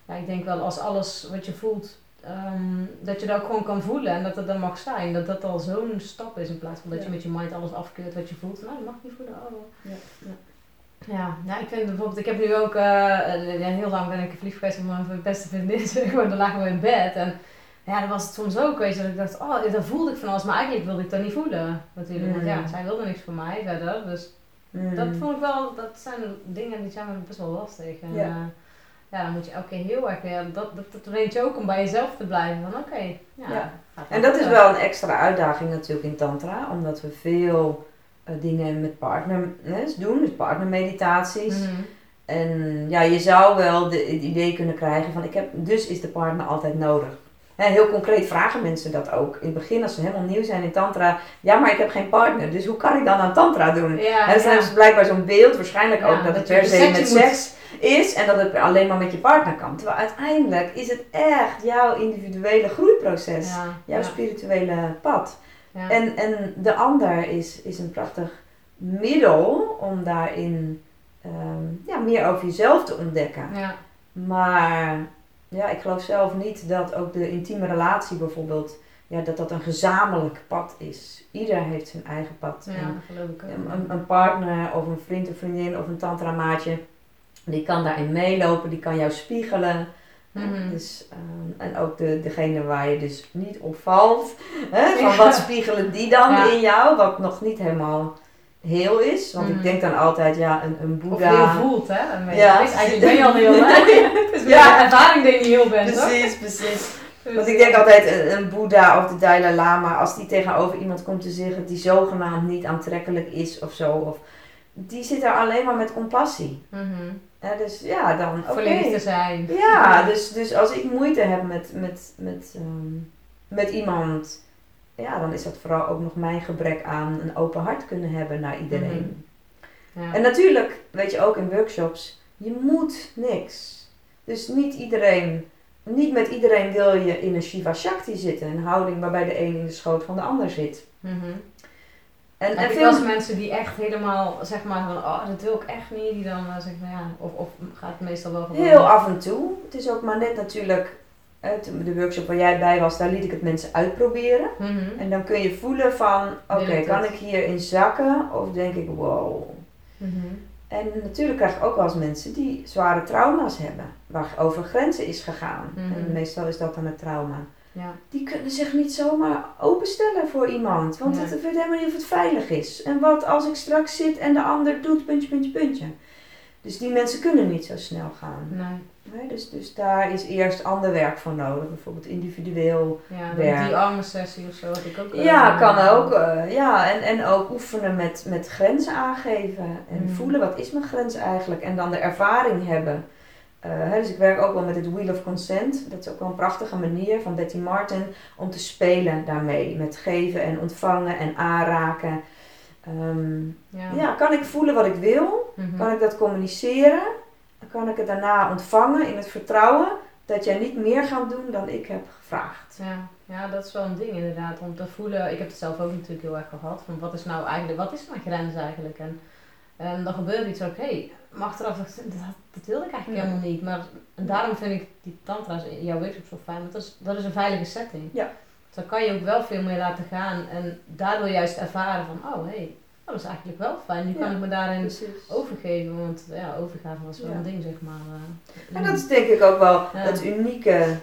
Ja. ik denk wel als alles wat je voelt, ehm, dat je dat ook gewoon kan voelen en dat het er mag zijn. Dat dat al zo'n stap is in plaats van dat je met je mind alles afkeurt wat je voelt. Nou, dat mag ik niet voelen. Oh. Ja. Nou, ik vind bijvoorbeeld, ik heb nu ook, eh, eh, heel lang ben ik verliefd geweest op mijn beste vriendin, maar, *laughs* dan lagen we in bed en ja, dan was het soms ook, weet je, dat ik dacht, oh, dan voelde ik van alles, maar eigenlijk wilde ik dat niet voelen, natuurlijk, want ja, Mm. zij wilde niks van mij verder, dus Mm. dat vond ik wel, dat zijn dingen die zijn best wel lastig en Ja. ja, ja dan moet je elke keer heel erg weer, dat, dat, dat weet je ook om bij jezelf te blijven, van oké, ja. En dat is wel een extra uitdaging natuurlijk in Tantra, omdat we veel eh, dingen met partners doen, dus partnermeditaties. Mhm. En ja, je zou wel de, het idee kunnen krijgen van, ik heb, dus is de partner altijd nodig. Hè, heel concreet vragen mensen dat ook. In het begin, als ze helemaal nieuw zijn in Tantra, ja, maar ik heb geen partner, dus hoe kan ik dan aan Tantra doen? Ja, hebben ze blijkbaar zo'n beeld, waarschijnlijk Ja, ook dat, het per se met seks is en dat het alleen maar met je partner kan. Terwijl uiteindelijk is het echt jouw individuele groeiproces, Ja, jouw spirituele pad. Ja. En, en de ander is, is een prachtig middel om daarin ehm, ja, meer over jezelf te ontdekken. ja. Maar ja, ik geloof zelf niet dat ook de intieme relatie bijvoorbeeld, ja, dat dat een gezamenlijk pad is. Ieder heeft zijn eigen pad. Ja, En geloof ik ook. een, een- een partner of een vriend of vriendin of een tantramaatje, die kan daarin meelopen, die kan jou spiegelen. Mhm. Dus, ehm, en ook de, degene waar je dus niet op valt. Hè, *laughs* van Ja. wat spiegelen die dan Ja. in jou, wat nog niet helemaal heel is. Want Mhm. ik denk dan altijd, ja, een, een Of boeddha... heel voelt, hè? Dan je- Ja. weet- Eigenlijk ben je al heel, hè? Het is Ja. ervaring dat je heel bent, hoor. Precies, precies. Dus, Want ik denk altijd, een, een boeddha of de Dalai Lama, als die tegenover iemand komt te zeggen die zogenaamd niet aantrekkelijk is of zo, of, die zit daar alleen maar met compassie. mhm. Hè, dus ja, dan oké. Te zijn. Ja, dus, dus als ik moeite heb met, met, met, ehm, met iemand, ja, dan is dat vooral ook nog mijn gebrek aan een open hart kunnen hebben naar iedereen. Ja. En natuurlijk, weet je ook in workshops, je moet niks. Dus niet iedereen, niet met iedereen wil je in een Shiva Shakti zitten, een houding waarbij de een in de schoot van de ander zit. Mhm. En, veel mensen die echt helemaal, zeg maar, van, oh, dat wil ik echt niet, die dan uh, zeggen van, ja, of, of gaat het meestal wel gewoon... Heel af en toe. Het is ook maar net natuurlijk, de workshop waar jij bij was, daar liet ik het mensen uitproberen. Mhm. En dan kun je voelen van, oké, kan ik hierin zakken? Of denk ik, wow. Mhm. En natuurlijk krijg ik ook wel eens mensen die zware trauma's hebben. Waar over grenzen is gegaan. Mhm. En meestal is dat dan het trauma. Ja. Die kunnen zich niet zomaar openstellen voor iemand. Want Nee. het weet helemaal niet of het veilig is. En wat als ik straks zit en de ander doet puntje, puntje, puntje. Dus die mensen kunnen niet zo snel gaan. Nee. Nee, dus, dus daar is eerst ander werk voor nodig. Bijvoorbeeld individueel. Ja, Werk. die arme sessie of zo had ik ook. eh, Ja, kan ook. eh, ja, en, en ook oefenen met, met grenzen aangeven. En Mm. voelen wat is mijn grens eigenlijk. En dan de ervaring hebben. Eh, dus ik werk ook wel met het Wheel of Consent. Dat is ook wel een prachtige manier van Betty Martin om te spelen daarmee. Met geven en ontvangen en aanraken. Ehm, Ja. ja, kan ik voelen wat ik wil? Mhm. Kan ik dat communiceren? Kan ik het daarna ontvangen in het vertrouwen dat jij niet meer gaat doen dan ik heb gevraagd. Ja. ja, dat is wel een ding inderdaad. Om te voelen, ik heb het zelf ook natuurlijk heel erg gehad. Van wat is nou eigenlijk, wat is mijn grens eigenlijk? En, en dan gebeurt iets ook, hé, hey, maar achteraf dat, dat wilde ik eigenlijk Ja. helemaal niet. Maar en daarom vind ik die tantra's in jouw workshop zo fijn. Want dat is, dat is een veilige setting. Ja. Dus dan kan je ook wel veel meer laten gaan. En daardoor juist ervaren van, oh hé, hey, dat is eigenlijk wel fijn. Nu kan Ja. ik me daarin Precies. overgeven. Want ja, overgave was wel Ja. een ding, zeg maar. eh. En dat is denk ik ook wel Ja. het unieke.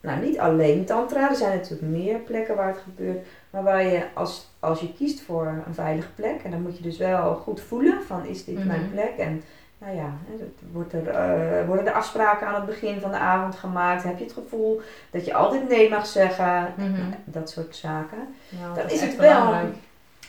Nou, niet alleen tantra. Er zijn natuurlijk meer plekken waar het gebeurt. Maar waar je, als, als je kiest voor een veilige plek. En dan moet je dus wel goed voelen van is dit mijn Mhm. plek. En nou ja, wordt er, eh, worden er afspraken aan het begin van de avond gemaakt. Heb je het gevoel dat je altijd nee mag zeggen. Mhm. Nou, dat soort zaken. Ja, Dan dat is het wel belangrijk.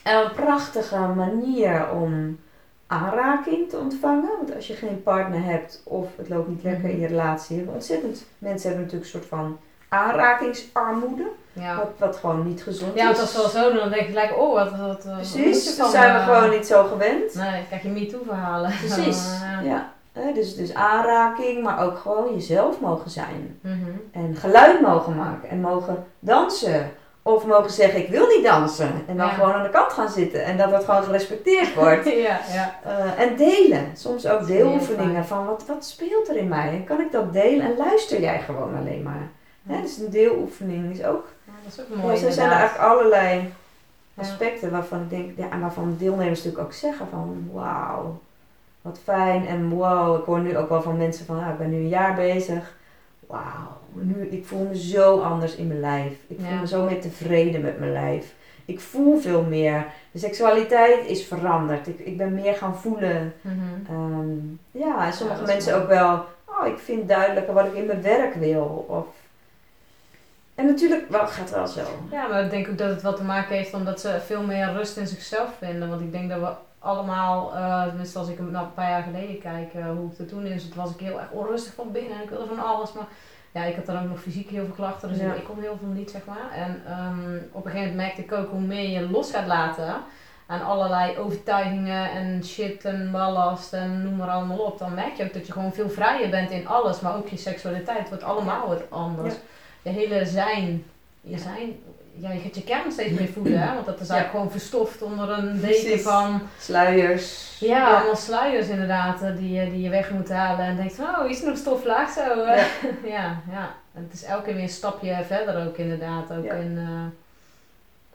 En een prachtige manier om aanraking te ontvangen. Want als je geen partner hebt of het loopt niet lekker in je relatie. hebben Ontzettend. Mensen hebben natuurlijk een soort van aanrakingsarmoede. Ja. Wat, wat gewoon niet gezond Ja, is. want als we zo doen, dan denk ik gelijk, oh, wat, wat, je Precies, van, dat zijn we eh, gewoon niet zo gewend. Nee, krijg je MeToo-verhalen. Precies. *laughs* ja. Ja. Dus, dus aanraking, maar ook gewoon jezelf mogen zijn. Mhm. En geluid mogen maken. En mogen dansen. Of mogen zeggen, ik wil niet dansen. En dan Ja. gewoon aan de kant gaan zitten. En dat dat gewoon gerespecteerd *laughs* wordt. ja, ja. Eh, en delen. Soms ook Dat is deeloefeningen van wat, wat speelt er in mij? En kan ik dat delen? En luister jij gewoon alleen maar? Hè, dus een deeloefening is ook. Ja, dat is ook mooi zo zijn er eigenlijk allerlei aspecten waarvan ik denk, ja, en waarvan de deelnemers natuurlijk ook zeggen van wauw, wat fijn. En wow, ik hoor nu ook wel van mensen van, ah, ik ben nu een jaar bezig. Wauw, nu, ik voel me zo anders in mijn lijf. Ik voel Ja. me zo meer tevreden met mijn lijf. Ik voel veel meer. De seksualiteit is veranderd. Ik, ik ben meer gaan voelen. Mhm. Ehm, ja, en sommige mensen mooi. ook wel, oh, ik vind duidelijker wat ik in mijn werk wil. Of... En natuurlijk, wel, gaat wel zo. Ja, maar ik denk ook dat het wat te maken heeft omdat ze veel meer rust in zichzelf vinden. Want ik denk dat we allemaal, eh tenminste als ik hem nou een paar jaar geleden kijk, eh, hoe ik er toen in zat, was ik heel erg onrustig van binnen en ik wilde van alles. Maar ja, ik had dan ook nog fysiek heel veel klachten, dus Ja. ik, ik kon heel veel niet, zeg maar. En ehm, op een gegeven moment merkte ik ook hoe meer je los gaat laten aan allerlei overtuigingen en shit en ballast en noem maar allemaal op. Dan merk je ook dat je gewoon veel vrijer bent in alles, maar ook je seksualiteit wordt allemaal wat anders. Je hele zijn, je zijn, ja, je gaat je kern steeds meer voelen, hè? want dat is eigenlijk gewoon verstoft onder een deken van, Sluiers. ja, allemaal sluiers inderdaad, eh, die, je- die je weg moet halen en denkt oh, is er nog stoflaag zo? eh? Ja. *laughs* ja, ja. En het is elke keer weer een stapje verder ook inderdaad, ook in, eh,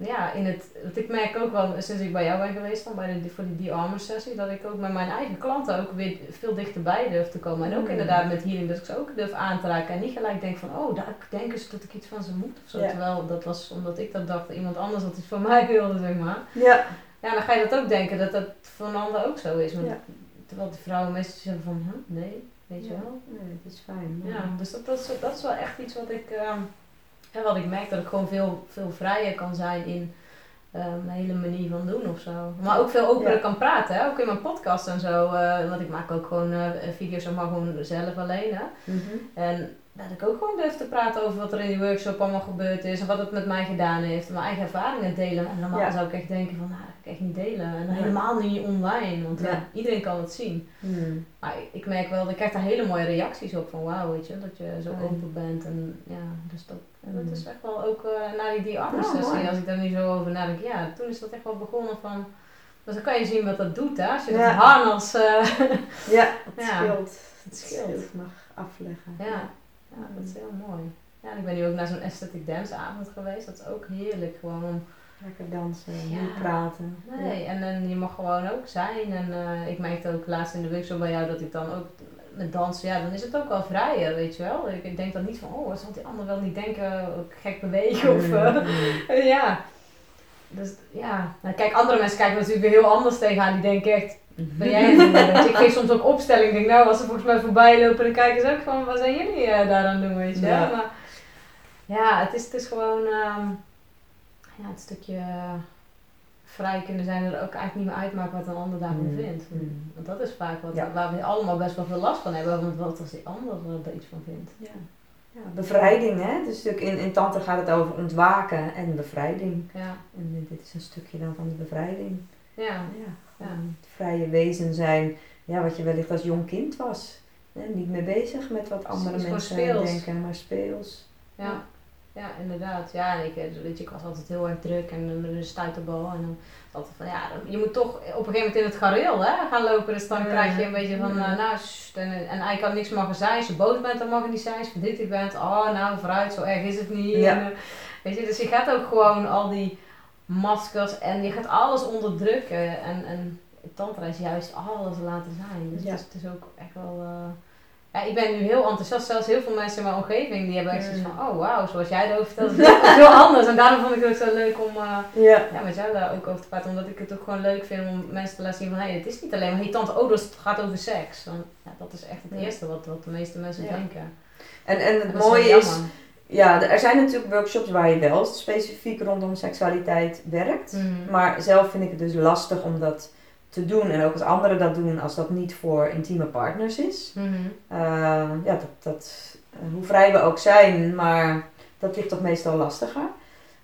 ja, in het, want ik merk ook wel, sinds ik bij jou ben geweest dan, bij de, voor die de-armor sessie, dat ik ook met mijn eigen klanten ook weer veel dichterbij durf te komen. En ook Mm. inderdaad met healing, dat ik ze ook durf aan te raken en niet gelijk denk van, oh, daar denken ze dat ik iets van ze moet of zo. Ja. Terwijl dat was omdat ik dat dacht, dat iemand anders dat iets van mij wilde, zeg maar. Ja. Ja, dan ga je dat ook denken, dat dat voor een ander ook zo is. Want Ja. Terwijl de vrouwen meestal zeggen van, huh, nee, weet je Ja. wel. Nee, dat is fijn. Ja, dus dat, dat, is, dat is wel echt iets wat ik, ehm, ja, wat ik merk, dat ik gewoon veel, veel vrijer kan zijn in ehm, een hele manier van doen of zo. Maar ook veel opener Ja. kan praten, hè? ook in mijn podcast en zo. eh, want ik maak ook gewoon eh, video's, maar gewoon zelf alleen. Hè? Mhm. En dat ik ook gewoon durf te praten over wat er in die workshop allemaal gebeurd is en wat het met mij gedaan heeft. Mijn eigen ervaringen delen. En normaal Ja. zou ik echt denken van, nou, dat ga ik echt niet delen. En Ja. helemaal niet online, want ja, iedereen kan het zien. Hmm. Maar ik- merk wel, ik krijg daar hele mooie reacties op van wauw, weet je, dat je zo open bent. En ja, dus dat, en dat Mm. is echt wel ook eh na die, die Ja, mooi. als ik daar nu zo over nadenk, ja, toen is dat echt wel begonnen van, dus dan kan je zien wat dat doet hè, als je Ja. dat harnas, eh *laughs* Ja, het Ja. scheelt. het scheelt. mag afleggen. Ja. ja, dat is heel mooi. Ja, en ik ben nu ook naar zo'n aesthetic dance avond geweest, dat is ook heerlijk gewoon om Lekker dansen, Ja. niet praten. Nee, en, en je mag gewoon ook zijn. En eh, ik merkte ook laatst in de workshop bij jou dat ik dan ook met dansen, ja, dan is het ook wel vrijer, weet je wel. Ik, ik denk dan niet van, oh, zal die ander wel niet denken, ook gek bewegen of... eh, Mm, *laughs* mm. ja. Dus ja, nou, kijk, andere mensen kijken natuurlijk weer heel anders tegenaan. Die denken echt, ben jij het je, Ik geef soms ook opstelling. Ik denk, nou, als ze volgens mij voorbij lopen, dan kijken ze ook van, wat zijn jullie eh, daar aan doen, weet je. Ja. Maar ja, het is, het is gewoon ehm, ja, het stukje eh, vrij kunnen zijn er ook eigenlijk niet meer uitmaakt wat een ander daarvan Mm, vindt. mm. Want dat is vaak wat, Ja. waar we allemaal best wel veel last van hebben. Want wat als die ander er iets van vindt. Ja. Ja, bevrijding, hè? Dus in, in Tantra gaat het over ontwaken en bevrijding. Ja, En dit- is een stukje dan van de bevrijding. ja, Ja, Ja. gewoon het vrije wezen zijn, ja, wat je wellicht als jong kind was. Hè? Niet meer bezig met wat andere mensen speels. denken, maar speels. ja. Ja, inderdaad. Ja, en ik, eh, weet je, ik was altijd heel erg druk en dan een stuiterbal. En dan altijd van, ja, je moet toch op een gegeven moment in het gareel hè, gaan lopen. Dus dan Ja. krijg je een beetje van, eh, nou, sst, en, en eigenlijk kan niks mogen zijn. Als je boos bent, dan mag het niet zijn. Als je verdrietig bent, oh, nou, vooruit, zo erg is het niet. Ja. En, eh, weet je, dus je gaat ook gewoon al die maskers en je gaat alles onderdrukken. En, en tantra is juist alles laten zijn. Dus Ja. het, is, het is ook echt wel... ja, ik ben nu heel enthousiast. Zelfs heel veel mensen in mijn omgeving die hebben echt zoiets Mm. van, oh wauw, zoals jij erover vertelt, is *laughs* heel anders. En daarom vond ik het ook zo leuk om eh, Ja. ja, met jou daar ook over te praten. Omdat ik het ook gewoon leuk vind om mensen te laten zien van, hé, het is niet alleen maar, hé tante, oh, dus het gaat over seks. Want, ja, dat is echt het eerste wat, wat de meeste mensen denken. En, en het En mooie is, ja, er zijn natuurlijk workshops waar je wel specifiek rondom seksualiteit werkt. Mhm. Maar zelf vind ik het dus lastig om dat te doen. En ook als anderen dat doen, als dat niet voor intieme partners is. Mhm. Eh, ja, dat, dat, eh, hoe vrij we ook zijn, maar dat ligt toch meestal lastiger.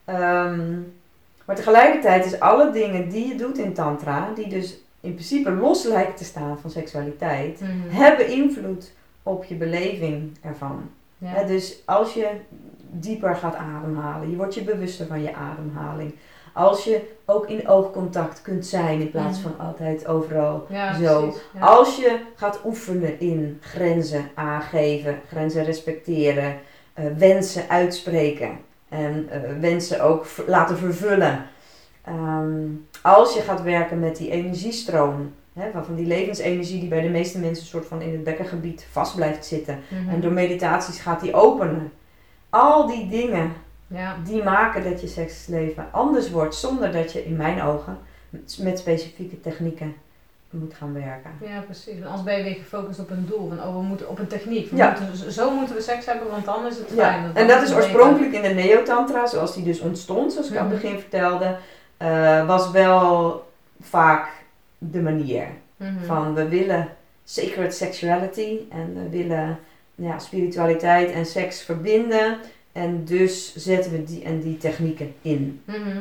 Ehm, maar tegelijkertijd is alle dingen die je doet in tantra, die dus in principe los lijken te staan van seksualiteit, Mhm. hebben invloed op je beleving ervan. Ja. Dus als je dieper gaat ademhalen, je wordt je bewuster van je ademhaling. Als je ook in oogcontact kunt zijn in plaats Mhm. van altijd overal ja, zo. precies. Ja. als je gaat oefenen in grenzen aangeven, grenzen respecteren, eh, wensen uitspreken en eh, wensen ook laten vervullen. Ehm, als je gaat werken met die energiestroom, hè, van die levensenergie die bij de meeste mensen een soort van in het bekkengebied vast blijft zitten. Mhm. En door meditaties gaat die openen. Al die dingen Ja. die maken dat je seksleven anders wordt zonder dat je in mijn ogen met- specifieke technieken moet gaan werken. ja, precies. Want anders ben je weer gefocust op een doel. Van, oh, we moeten op een techniek. We Ja. moeten, zo- moeten we seks hebben, want dan is het Ja, fijn. en dat is oorspronkelijk in de neotantra, zoals die dus ontstond, zoals ik aan het Mhm. begin vertelde, eh, was wel vaak de manier Mhm. van we willen sacred sexuality en we willen ja, spiritualiteit en seks verbinden en dus zetten we die en die technieken in. Mhm.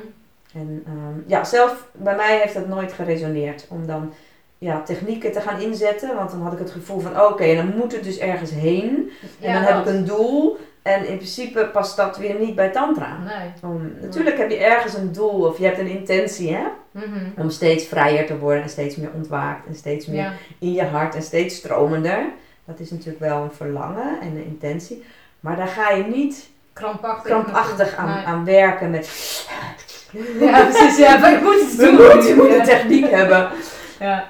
En ehm, ja, zelf bij mij heeft dat nooit geresoneerd om dan ja, technieken te gaan inzetten, want dan had ik het gevoel van oké, en dan moet het dus ergens heen. En Ja, dan heb dat. ik een doel. En in principe past dat weer niet bij tantra. Nee. Om, natuurlijk heb je ergens een doel of je hebt een intentie hè? Mhm. om steeds vrijer te worden en steeds meer ontwaakt en steeds meer Ja. in je hart en steeds stromender. Dat is natuurlijk wel een verlangen en een intentie. Maar daar ga je niet Krampachtig. krampachtig aan, Nee. aan werken met Ja, precies. Ja, maar ik moet iets we moeten, je moet een techniek hebben. Ja.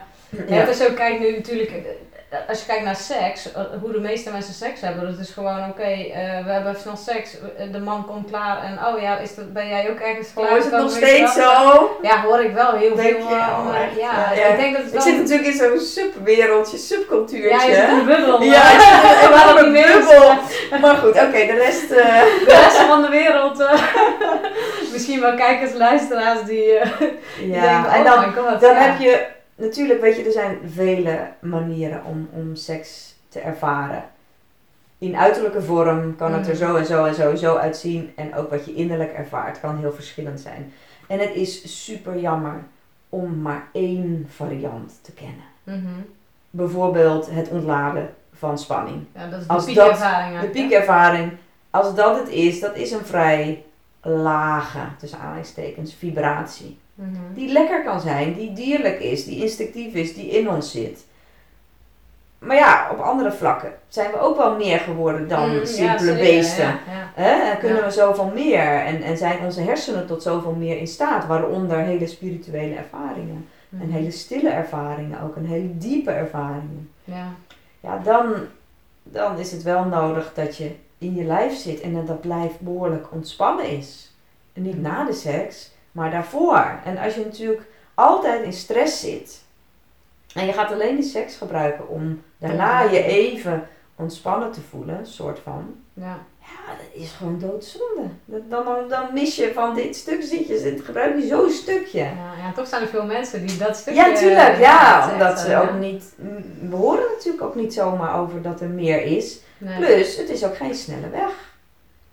Ja, Ja. als je ook kijkt nu natuurlijk, eh, als je kijkt naar seks, eh, hoe de meeste mensen seks hebben, dat is gewoon oké, eh, we hebben snel seks, eh, de man komt klaar en oh ja, is dat, ben jij ook ergens klaar? Oh, is het nog steeds zo? Ja, hoor ik wel heel Denk veel. je? Oh, echt? ja, Ja, ja. ik denk dat het Ik wel... zit natuurlijk in zo'n subwereldje, subcultuurtje. ja, je zit in de bubbel. Ja, *laughs* ik zit een bubbel. Maar goed, oké, de rest... de rest van de wereld, *laughs* misschien wel kijkers, luisteraars die, die Ja, denken, en oh dan, god. dan heb je, natuurlijk weet je, er zijn vele manieren om, om seks te ervaren. In uiterlijke vorm kan het er Mhm. zo en zo en zo en zo uitzien. En ook wat je innerlijk ervaart kan heel verschillend zijn. En het is super jammer om maar één variant te kennen. Mhm. Bijvoorbeeld het ontladen van spanning. Ja, dat is Als de dat- piekervaring De piekervaring, als dat het is, dat is een vrij lage, tussen aanhalingstekens, vibratie. Mhm. Die lekker kan zijn, die dierlijk is, die instinctief is, die in ons zit. Maar ja, op andere vlakken zijn we ook wel meer geworden dan Mm, simpele beesten. Ja, ja. Hè? En kunnen we zoveel meer en, en zijn onze hersenen tot zoveel meer in staat, waaronder hele spirituele ervaringen. En Mhm. hele stille ervaringen, ook een hele diepe ervaringen. Ja. Ja, dan, dan is het wel nodig dat je in je lijf zit en dat dat lijf behoorlijk ontspannen is. En niet na de seks, maar daarvoor. En als je natuurlijk altijd in stress zit en je gaat alleen die seks gebruiken om daarna je even ontspannen te voelen, soort van. Ja. Ja, dat is gewoon doodzonde. Dat- Dan, dan, mis je van dit stuk zit je, zit- gebruik je zo'n stukje. Ja, ja, toch zijn er veel mensen die dat stukje... Ja, tuurlijk. eh, Ja, omdat echt, ze eh, ook niet... We horen natuurlijk ook niet zomaar over dat er meer is. Nee. Plus, het is ook geen snelle weg.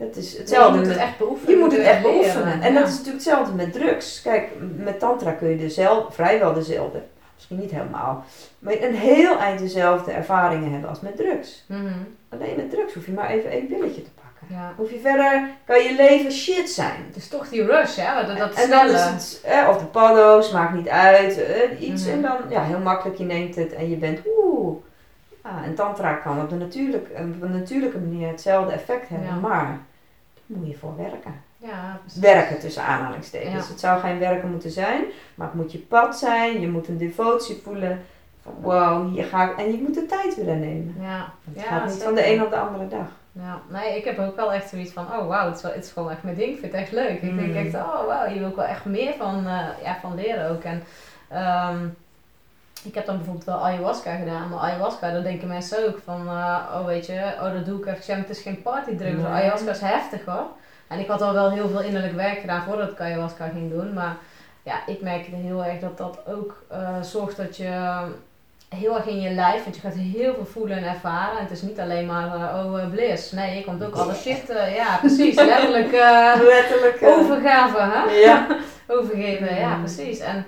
Dat is hetzelfde. je moet het echt beoefenen. je moet het echt beoefenen. En Ja. dat is natuurlijk hetzelfde met drugs. Kijk, met tantra kun je dezelfde, vrijwel dezelfde, misschien niet helemaal, maar een heel eind dezelfde ervaringen hebben als met drugs. Mhm. Alleen met drugs hoef je maar even één pilletje te pakken. Ja. Hoef je verder, kan je leven shit zijn. Het is toch die rush, hè? Dat, dat en dan is het, eh, of de paddo's, maakt niet uit, eh, iets. Mhm. En dan, ja, heel makkelijk, je neemt het en je bent, oeh. Ja, en tantra kan op, de natuurlijk, op een natuurlijke manier hetzelfde effect hebben, Ja. maar moet je voor werken. Ja. Werken tussen aanhalingstekens. Ja. Het zou geen werken moeten zijn, maar het moet je pad zijn, je moet een devotie voelen. Van wow, hier ga ik. En je moet de tijd willen nemen. Ja. Het Ja, gaat niet zeker. van de een op de andere dag. Ja, nee, ik heb ook wel echt zoiets van, oh wauw, het, is wel- het is gewoon echt mijn ding. Ik vind het echt leuk. Ik denk Mm. echt, oh wauw, hier wil ik wel echt meer van, eh, ja, van leren ook. En ehm, ik heb dan bijvoorbeeld wel ayahuasca gedaan, maar ayahuasca, daar denken mensen ook van, eh, oh weet je, oh dat doe ik even, het is geen partydrug, Nee. ayahuasca is heftig hoor. En ik had al wel heel veel innerlijk werk gedaan voordat ik ayahuasca ging doen, maar ja, ik merkte heel erg dat dat ook eh, zorgt dat je heel erg in je lijf, want je gaat heel veel voelen en ervaren. En het is niet alleen maar, eh, oh, bliss. Nee, je komt ook alle shit, ja, *laughs* precies, letterlijk Letterlijk. overgave, hè? Ja. *laughs* Overgeven, ja, precies. En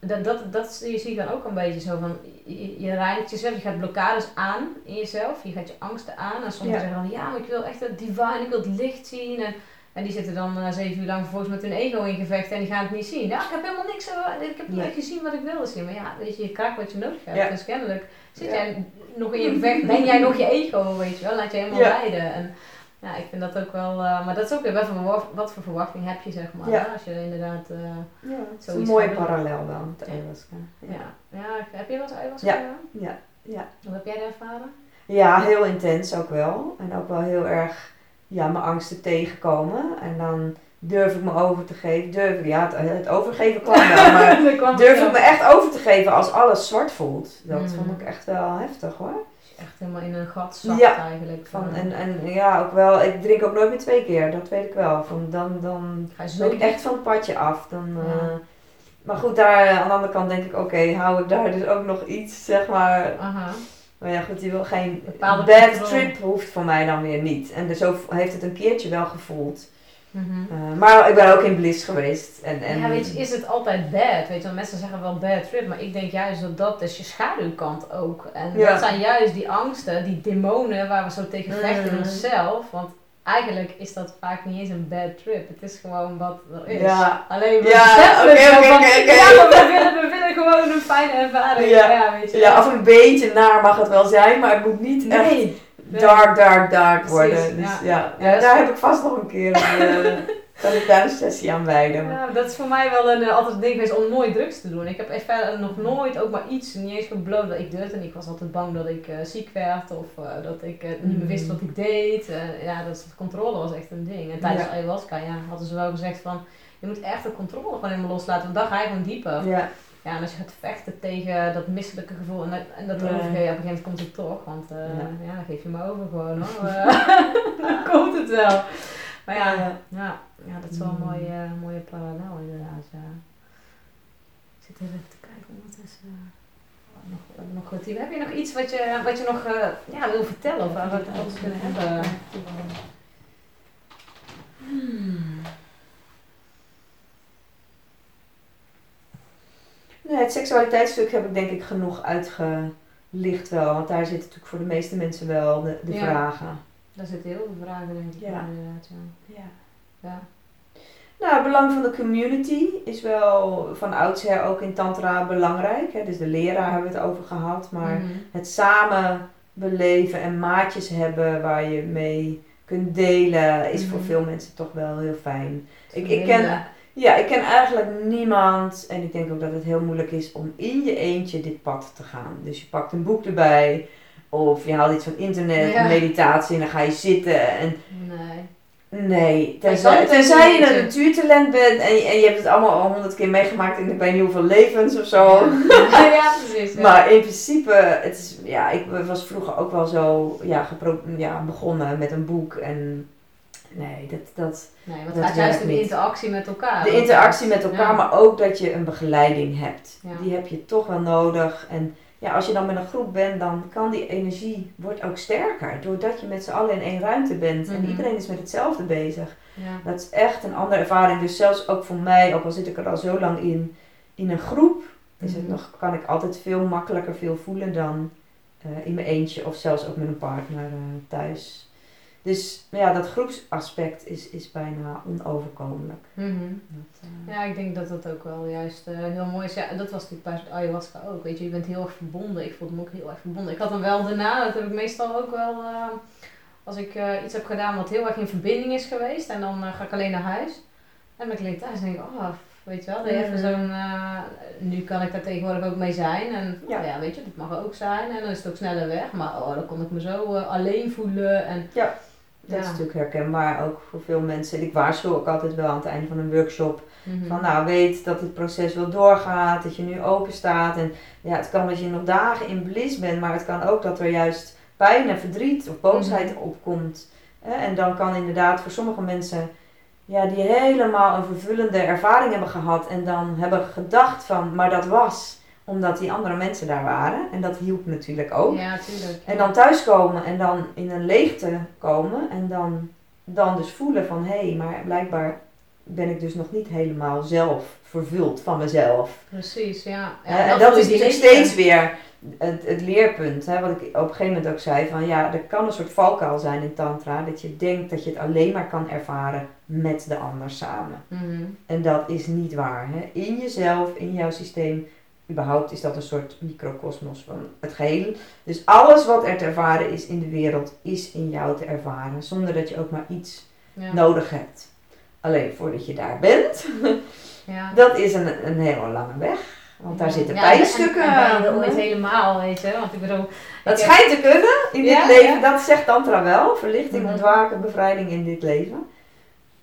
dat, dat, dat zie je zie ik dan ook een beetje zo van, je, je reinigt jezelf, je gaat blokkades aan in jezelf, je gaat je angsten aan. En sommigen Ja. zeggen dan, ja, maar ik wil echt het divine, ik wil het licht zien. En, en die zitten dan eh, zeven uur lang vervolgens met hun ego in gevecht en die gaan het niet zien. Ja, ik heb helemaal niks, eh, ik heb niet Nee. echt gezien wat ik wilde zien. Maar ja, weet je, je krijgt wat je nodig hebt. Ja. Dus kennelijk zit Ja. jij nog in je gevecht, ben jij nog je ego, weet je wel, laat je helemaal leiden. En, ja, ik vind dat ook wel, eh, maar dat is ook weer wat voor, wat voor verwachting heb je, zeg maar. Ja. hè, Als je inderdaad, eh, Ja, het is een mooie parallel wel met Ja. ayahuasca. Ja. ja. ja, heb je wel eens ayahuasca Ja. gedaan? Ja, ja. Hoe heb jij dat ervaren? ja, heel intens ook wel. En ook wel heel erg ja, mijn angsten tegenkomen. En dan durf ik me over te geven. Durf ik, ja, het, het overgeven kwam wel, *laughs* maar kwam durf ik me echt over te geven als alles zwart voelt. Dat Mm. vond ik echt wel heftig hoor. Echt helemaal in een gat zakt Ja. eigenlijk. Van, Eh, en, en ja, ook wel, ik drink ook nooit meer twee keer, dat weet ik wel. Van, dan, dan ga je zo ben ik echt van het padje af. Dan, Ja. eh, maar goed, daar aan de andere kant denk ik, oké, hou ik daar dus ook nog iets, zeg maar. Aha. Maar ja, goed, die wil geen Bepaalde bad trip hoeft voor mij dan weer niet. En dus zo heeft het een keertje wel gevoeld. Mhm. Eh, maar ik ben ook in bliss geweest. En, en, Ja, weet je, is het altijd bad? Weet je, want mensen zeggen wel bad trip, maar ik denk juist dat dat is je schaduwkant ook. En Ja. dat zijn juist die angsten, die demonen waar we zo tegen vechten in Mm. onszelf. Want eigenlijk is dat vaak niet eens een bad trip. Het is gewoon wat er is. Ja. Alleen we Ja, van, maar we willen, we willen gewoon een fijne ervaring. Ja. Ja, weet je. Ja, of een beetje naar mag het wel zijn, maar het moet niet echt nee. nee. Dark, dark, dark Precies, worden. Dus ja. daar heb ik vast nog een keer een, eh, *laughs* ik daar een sessie aan wijden. Ja, dat is voor mij wel een, eh, altijd een ding geweest om nooit drugs te doen. Ik heb echt verder nog nooit ook maar iets, niet eens gebloot dat ik durfde. En ik was altijd bang dat ik eh, ziek werd of dat ik niet meer wist wat ik deed. Ja, dat controle was echt een ding. En tijdens Ja. ayahuasca ja, hadden ze wel gezegd van, je moet echt de controle gewoon helemaal loslaten, want dan ga je gewoon dieper. Ja, Ja, en als je gaat vechten tegen dat misselijke gevoel en dat, en dat overgeven, op een gegeven moment komt het toch. Want eh, Ja. ja. dan geef je me over gewoon hoor. *laughs* *laughs* Dan komt het wel. Maar ja, Ja. ja, ja, dat is wel een Mm. mooie, eh, mooie parallel inderdaad. Ja. Ik zit even te kijken ondertussen. eh, nog, nog goed. Heb je nog iets wat je, wat je nog ja, wil vertellen of waar we het over kunnen hebben? Hmm. Nee, het seksualiteitsstuk heb ik denk ik genoeg uitgelicht wel. Want daar zitten natuurlijk voor de meeste mensen wel de, de Ja. vragen. Daar zitten heel veel vragen denk ik Ja. in, inderdaad. Ja. Ja. Ja. Nou, het belang van de community is wel van oudsher ook in Tantra belangrijk. Hè? Dus de leraar hebben we het over gehad. Maar Mhm. het samen beleven en maatjes hebben waar je mee kunt delen, is voor Mhm. veel mensen toch wel heel fijn. Ik, ik, ken, ja, ik ken eigenlijk niemand, en ik denk ook dat het heel moeilijk is om in je eentje dit pad te gaan. Dus je pakt een boek erbij, of je haalt iets van internet, Ja. meditatie, en dan ga je zitten. En Nee. nee, tenzij, je een natuurtalent bent en je, en je hebt het allemaal al honderd keer meegemaakt in ik weet niet hoeveel levens of zo. Ja, *laughs* *laughs* ja precies. ja. Maar in principe, het is, ja, ik was vroeger ook wel zo ja, ja, begonnen met een boek. En nee, dat, dat, nee, want het gaat juist om de interactie met elkaar. de interactie met elkaar, ja. maar ook dat je een begeleiding hebt. Ja. Die heb je toch wel nodig. En ja, als je dan met een groep bent, dan kan die energie wordt ook sterker. Doordat je met z'n allen in één ruimte bent. En Mhm. iedereen is met hetzelfde bezig. Ja. Dat is echt een andere ervaring. Dus zelfs ook voor mij, ook al zit ik er al zo lang in, in een groep, is het Mhm. nog, kan ik altijd veel makkelijker veel voelen dan eh, in mijn eentje of zelfs ook met een partner eh, thuis. Dus ja, dat groepsaspect is, is bijna onoverkomelijk. Mhm. Dat, eh, Ja, ik denk dat dat ook wel juist eh, heel mooi is. Ja, dat was natuurlijk bij ayahuasca ook. Weet je, je bent heel erg verbonden. Ik voelde me ook heel erg verbonden. Ik had hem wel daarna, dat heb ik meestal ook wel, eh, als ik iets heb gedaan wat heel erg in verbinding is geweest. En dan ga ik alleen naar huis. En dan alleen thuis en denk ik, oh, weet je wel, dat je even Mhm. zo'n, nu kan ik daar tegenwoordig ook mee zijn. En Ja. ja. ja, weet je, dat mag ook zijn. En dan is het ook sneller weg. Maar oh, dan kon ik me zo alleen voelen. En, dat is natuurlijk herkenbaar ook voor veel mensen. Ik waarschuw ook altijd wel aan het einde van een workshop Mhm. Van nou, weet dat dit proces wel doorgaat, dat je nu open staat. En ja, het kan dat je nog dagen in bliss bent, maar het kan ook dat er juist pijn en verdriet of boosheid opkomt. Hè? En dan kan inderdaad voor sommige mensen, ja, die helemaal een vervullende ervaring hebben gehad en dan hebben gedacht van, maar dat was omdat die andere mensen daar waren. En dat hielp natuurlijk ook. Ja, tuurlijk. En dan thuiskomen en dan in een leegte komen en dan, dan dus voelen van hé, hey, maar blijkbaar ben ik dus nog niet helemaal zelf vervuld van mezelf. Precies, ja. Ja en dat is natuurlijk leegte. steeds weer het, het leerpunt. Hè, wat ik op een gegeven moment ook zei van ja, er kan een soort valkuil zijn in tantra. Dat je denkt dat je het alleen maar kan ervaren met de ander samen. Mhm. En dat is niet waar. Hè. In jezelf, in jouw systeem, überhaupt is dat een soort microcosmos van het geheel. Dus alles wat er te ervaren is in de wereld, is in jou te ervaren. Zonder dat je ook maar iets Ja. nodig hebt. Alleen voordat je daar bent, *laughs* Ja. dat is een, een hele lange weg. Want daar Ja. zitten Ja, je er aan. ooit helemaal, weet je. Want ik bedoel... Dat ik heb- schijnt te kunnen in dit Ja, leven. ja. Dat zegt Tantra wel. Verlichting, Mhm. ontwaken, bevrijding in dit leven.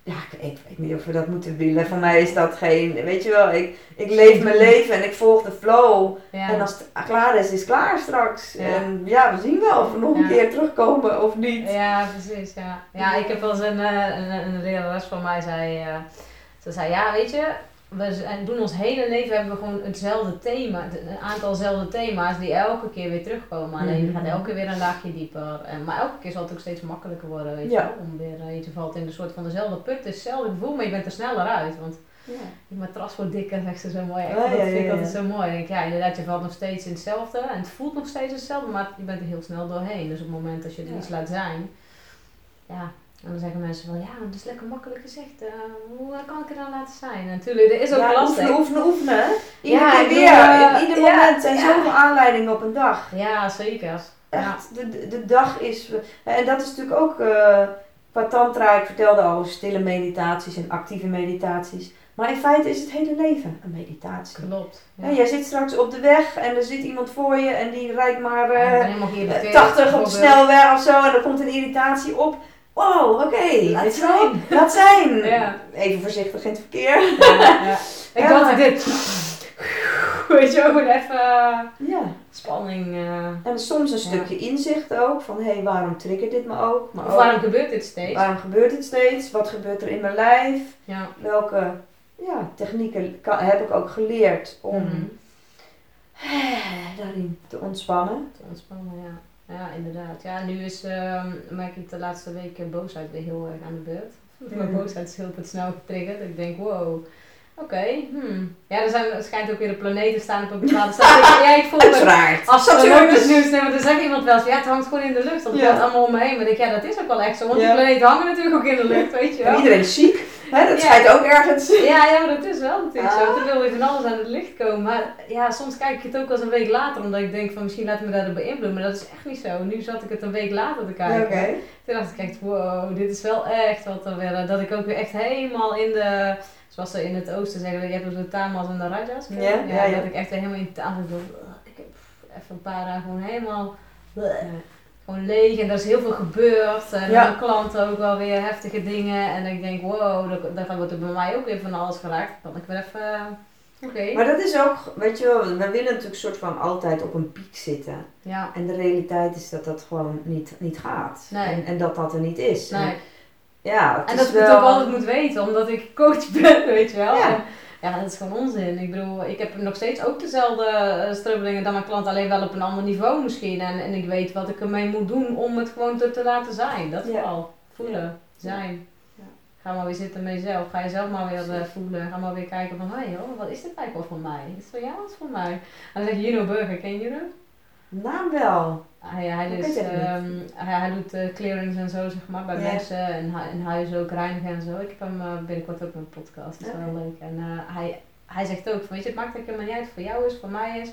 Ja, ik, ik weet niet of we dat moeten willen. Voor mij is dat geen... Weet je wel, ik, ik leef mijn leven en ik volg de flow. Ja. En als het klaar is, is het klaar straks. Ja. En ja, we zien wel of we nog een Ja. keer terugkomen of niet. Ja, precies. Ja, ja ik heb wel eens een, eh, een, een lerares van mij zei, eh, ze zei, ja weet je, we zijn- doen ons hele leven hebben we gewoon hetzelfde thema, een aantalzelfde thema's die elke keer weer terugkomen. Alleen je Mhm. gaat elke keer weer een laagje dieper. En, maar elke keer zal het ook steeds makkelijker worden, weet je Ja. wel. Om weer, eh, je valt in een soort van dezelfde put, hetzelfde gevoel, maar je bent er sneller uit. Want je matras wordt dikker, zegt ze zo mooi. Ik Ja, vond dat ja, vind ik ja, altijd ja. zo mooi. Ik denk, ja, inderdaad, je valt nog steeds in hetzelfde en het voelt nog steeds hetzelfde, maar je bent er heel snel doorheen. Dus op het moment dat je er Ja. iets laat zijn, ja, en dan zeggen mensen van, ja, dat is lekker makkelijk gezegd. eh, hoe kan ik er dan laten zijn? Natuurlijk, er is ook Ja, lastig. oefenen, oefenen, oefenen. Iedere Ja, keer weer. eh, in ieder ja, moment zijn zoveel aanleidingen op een dag. Ja, zeker. Ja. Echt, de, de- dag is... En dat is natuurlijk ook eh qua tantra. Ik vertelde al stille meditaties en actieve meditaties. Maar in feite is het hele leven een meditatie. Klopt. Ja. Ja, jij zit straks op de weg en er zit iemand voor je en die rijdt maar eh, eh, 80 op de snelweg of zo en er komt een irritatie op. Wow, oké, Laat je wel? zijn. laat zijn. *laughs* Ja. Even voorzichtig in het verkeer. Ja. *laughs* Ik maar- dit. Weet je, gewoon even... Ja. spanning. eh, En soms een stukje inzicht ook, van hé, hey, waarom triggert dit me ook? Maar of ook, waarom gebeurt dit steeds? waarom gebeurt dit steeds? Wat gebeurt er in mijn lijf? Ja. Welke ja, technieken kan- heb ik ook geleerd om Mhm. *sighs* daarin te ontspannen? Te ontspannen, ja. Ja, inderdaad. Ja, nu is, ehm, merk ik de laatste weken boosheid weer heel erg aan de beurt. Mijn Mhm. boosheid is heel snel getriggerd. Ik denk, wow, oké, hmm. Ja, er, zijn, er schijnt ook weer de planeten staan op een bepaalde *laughs* staat. ja, ik voel me Uiteraard. Astrologisch nieuws, nee, maar dan zegt iemand wel eens, ja, het hangt gewoon in de lucht. Dat Ja. gaat allemaal om me heen. Maar ik denk, ja, dat is ook wel echt zo. Want Ja. die planeten hangen natuurlijk ook in de lucht, weet je En wel. iedereen is ziek. Hè? Dat schijnt ook ergens. Ja, ja, dat is wel natuurlijk zo. Ah. Er wil weer van alles aan het licht komen. Maar ja, soms kijk ik het ook eens een week later. Omdat ik denk van misschien laat ik me daardoor beïnvloeden. Maar dat is echt niet zo. Nu zat ik het een week later te kijken. Oké. Toen dacht ik echt, wow, dit is wel echt wat er weer... Dat ik ook weer echt helemaal in de... Zoals ze in het oosten zeggen, je hebt dus de tamas en de rajas. je? Ja, ja, ja. Dat ik echt weer helemaal in tamas Ik heb even een paar dagen gewoon helemaal... Gewoon leeg en er is heel veel gebeurd. En Ja. mijn klanten ook wel weer heftige dingen. En ik denk, wow, dan wordt er bij mij ook weer van alles geraakt. Dan kan ik weer even... eh. Maar dat is ook, weet je wel, we willen natuurlijk soort van altijd op een piek zitten. Ja. En de realiteit is dat dat gewoon niet, niet gaat. Nee. En, en dat dat er niet is. Nee. En, ja, het En is dat ik wel... het ook altijd moet weten, omdat ik coach *laughs* ben, weet je wel. Ja. Ja, dat is gewoon onzin. Ik bedoel, ik heb nog steeds ook dezelfde eh, strubbelingen dan mijn klant, alleen wel op een ander niveau misschien. En, en ik weet wat ik ermee moet doen om het gewoon te, te laten zijn. Dat vooral. Voelen, zijn. Ja. Ga maar weer zitten met jezelf. Ga jezelf maar weer eh, voelen. Ga maar weer kijken van, hé joh, wat is dit eigenlijk wel voor mij? Is het voor jou of voor mij? En dan zegt Juno Burger, ken je Juno? Naam wel. Hij, hij, is, ehm, hij, hij doet eh, clearings en zo, zeg maar, bij Ja. mensen en, en huizen ook reinigen en zo. Ik heb hem eh, binnenkort ook een podcast, dat is wel leuk. En eh, hij, hij zegt ook, van, weet je, het maakt ook helemaal niet uit voor jou is, voor mij is.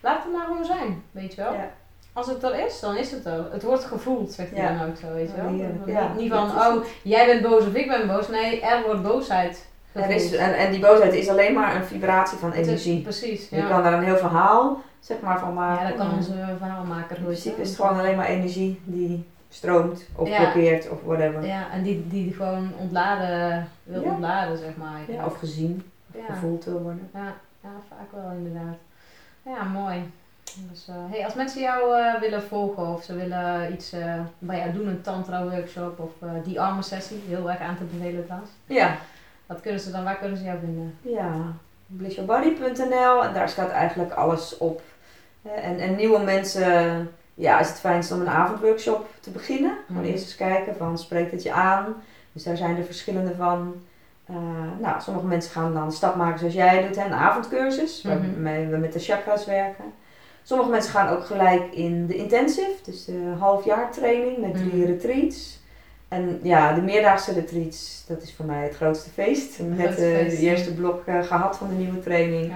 Laat het maar gewoon zijn, weet je wel. Ja. Als het er is, dan is het er. Het wordt gevoeld, zegt hij Ja. dan ook zo, weet je Ja, wel. Niet- Niet van, is oh, jij bent boos of ik ben boos. Nee, er wordt boosheid Gevoeld. is, en, en die boosheid is alleen maar een vibratie van Het is- energie. Precies, Je kan daar een heel verhaal zeg maar, van maken. ja, dat kan onze verhaalmaker goed. principe is het gewoon alleen maar energie die stroomt of Ja. blokkeert of whatever. Ja, en die, die gewoon ontladen, wil Ja. ontladen, zeg maar. Ja, of gezien, ja. gevoeld wil worden. Ja, ja, vaak wel inderdaad. Ja, mooi. Dus, eh, hey, als mensen jou eh, willen volgen of ze willen iets eh, bij jou doen, een tantra workshop of die arme sessie, heel erg aan te bevelen trouwens. Ja, Wat kunnen ze dan, waar kunnen ze jou vinden? ja. blissyourbody.nl en daar staat eigenlijk alles op. En, en nieuwe mensen, ja, is het fijnst om een avondworkshop te beginnen. Gewoon Mhm. eerst eens kijken van, spreekt het je aan? Dus daar zijn er verschillende van. Eh, nou, sommige mensen gaan dan een stap maken zoals jij doet, hè, een avondcursus, Mhm. waarmee we met de chakras werken. Sommige mensen gaan ook gelijk in de intensive, dus de halfjaar training met drie Mhm. retreats. En ja, de meerdaagse retreats, dat is voor mij het grootste feest. Net grootste eh, feest, de eerste blok eh, gehad van de nieuwe training.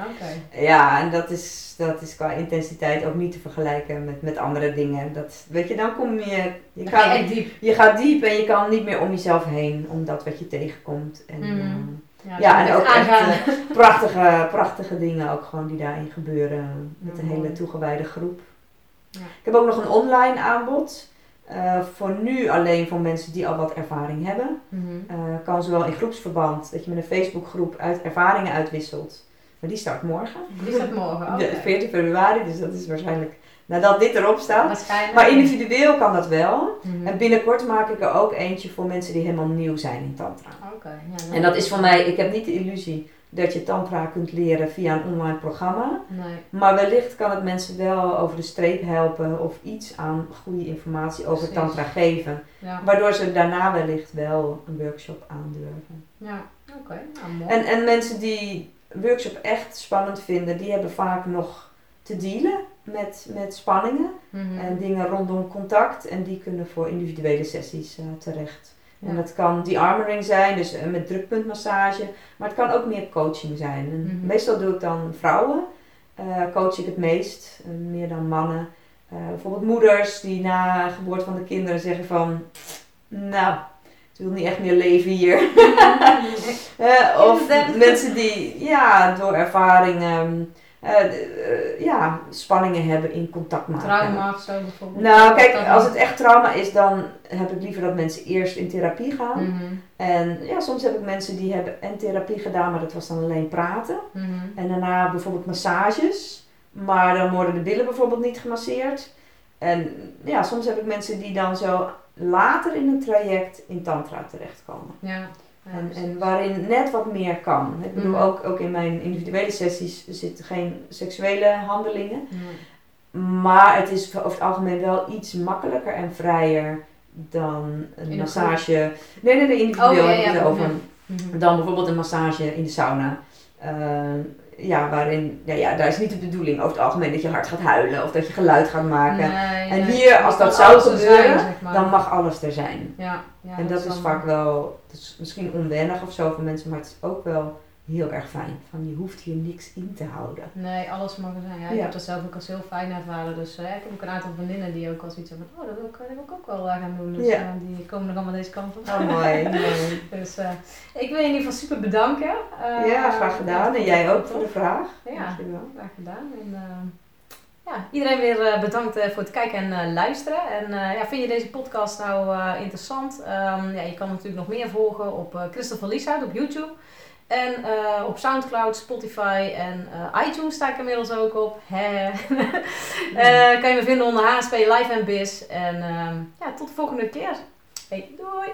Ja, en dat is, dat is qua intensiteit ook niet te vergelijken met, met andere dingen. Dat, weet je, dan kom je, je, Dan echt diep. je gaat diep en je kan niet meer om jezelf heen, omdat wat je tegenkomt. En, Mhm. eh, Ja, ja, en ook echt prachtige, prachtige dingen ook gewoon die daarin gebeuren. Met een hele toegewijde groep. Ja. Ik heb ook nog een online aanbod. Eh, voor nu alleen voor mensen die al wat ervaring hebben. Mhm. Eh, kan zowel in groepsverband, dat je met een Facebookgroep uit ervaringen uitwisselt. Maar die start morgen. Die staat morgen. De 14 februari, dus dat is waarschijnlijk nadat dit erop staat. Waarschijnlijk. Maar individueel kan dat wel. Mhm. En binnenkort maak ik er ook eentje voor mensen die helemaal nieuw zijn in Tantra. Oké. ja, nou, En dat is voor mij, ik heb niet de illusie dat je Tantra kunt leren via een online programma. Nee. Maar wellicht kan het mensen wel over de streep helpen of iets aan goede informatie over Precies. Tantra geven. Ja. Waardoor ze daarna wellicht wel een workshop aandurven. Ja. Oké. Nou. En, en mensen die workshop echt spannend vinden, die hebben vaak nog te dealen met, met spanningen Mhm. en dingen rondom contact. En die kunnen voor individuele sessies eh, terecht. En dat kan de-armoring zijn, dus eh, met drukpuntmassage. Maar het kan ook meer coaching zijn. Mhm. Meestal doe ik dan vrouwen, eh, coach ik het meest, eh, meer dan mannen. Bijvoorbeeld moeders die na geboorte van de kinderen zeggen van... Nou, ik wil niet echt meer leven hier. *laughs* Of mensen die ja, door ervaringen eh, ja, spanningen hebben in contact maken. Trauma of zo bijvoorbeeld. Nou, kijk, als het echt trauma is, dan heb ik liever dat mensen eerst in therapie gaan. Mhm. En ja, soms heb ik mensen die hebben en therapie gedaan, maar dat was dan alleen praten. Mhm. En daarna bijvoorbeeld massages. Maar dan worden de billen bijvoorbeeld niet gemasseerd. En ja, soms heb ik mensen die dan zo later in het traject in tantra terechtkomen. Ja. En, en waarin net wat meer kan. Ik bedoel, Mhm. ook, ook in mijn individuele sessies zitten geen seksuele handelingen. Ja. Maar het is over het algemeen wel iets makkelijker en vrijer dan een massage. Nee, nee, nee, individueel Oh, ja, heb ik ja, het over. Mhm. Dan bijvoorbeeld een massage in de sauna. Eh, ja, waarin, ja, ja, daar is niet de bedoeling over het algemeen dat je hard gaat huilen of dat je geluid gaat maken. Nee, En nee. hier, als dat zou gebeuren, zeg maar. Dan mag alles er zijn. Ja, ja, en dat, is vaak wel, het is misschien onwennig of zo voor mensen, maar het is ook wel heel erg fijn. Van je hoeft hier niks in te houden. Nee, alles mag er zijn. Ja, ik Ja. heb dat zelf ook als heel fijn ervaren. Dus eh, ik heb ook een aantal vriendinnen die ook al zoiets hebben van, oh, dat wil ik, dat wil ik ook wel eh, gaan doen. Dus Ja. eh, die komen nog allemaal deze kant op. Oh, mooi. *laughs* mooi. Dus ik wil je in ieder geval super bedanken. Ja, graag gedaan. En jij ook voor de vraag. Ja. Graag gedaan. En, ja, iedereen weer bedankt voor het kijken en luisteren. En ja, vind je deze podcast nou interessant? Ehm, ja, je kan natuurlijk nog meer volgen op Christopher Lieshout op YouTube. En eh, op Soundcloud, Spotify en eh, iTunes sta ik inmiddels ook op. *laughs* Eh, kan je me vinden onder HSP Live en Biz. En ehm, ja, tot de volgende keer. Hey, doei!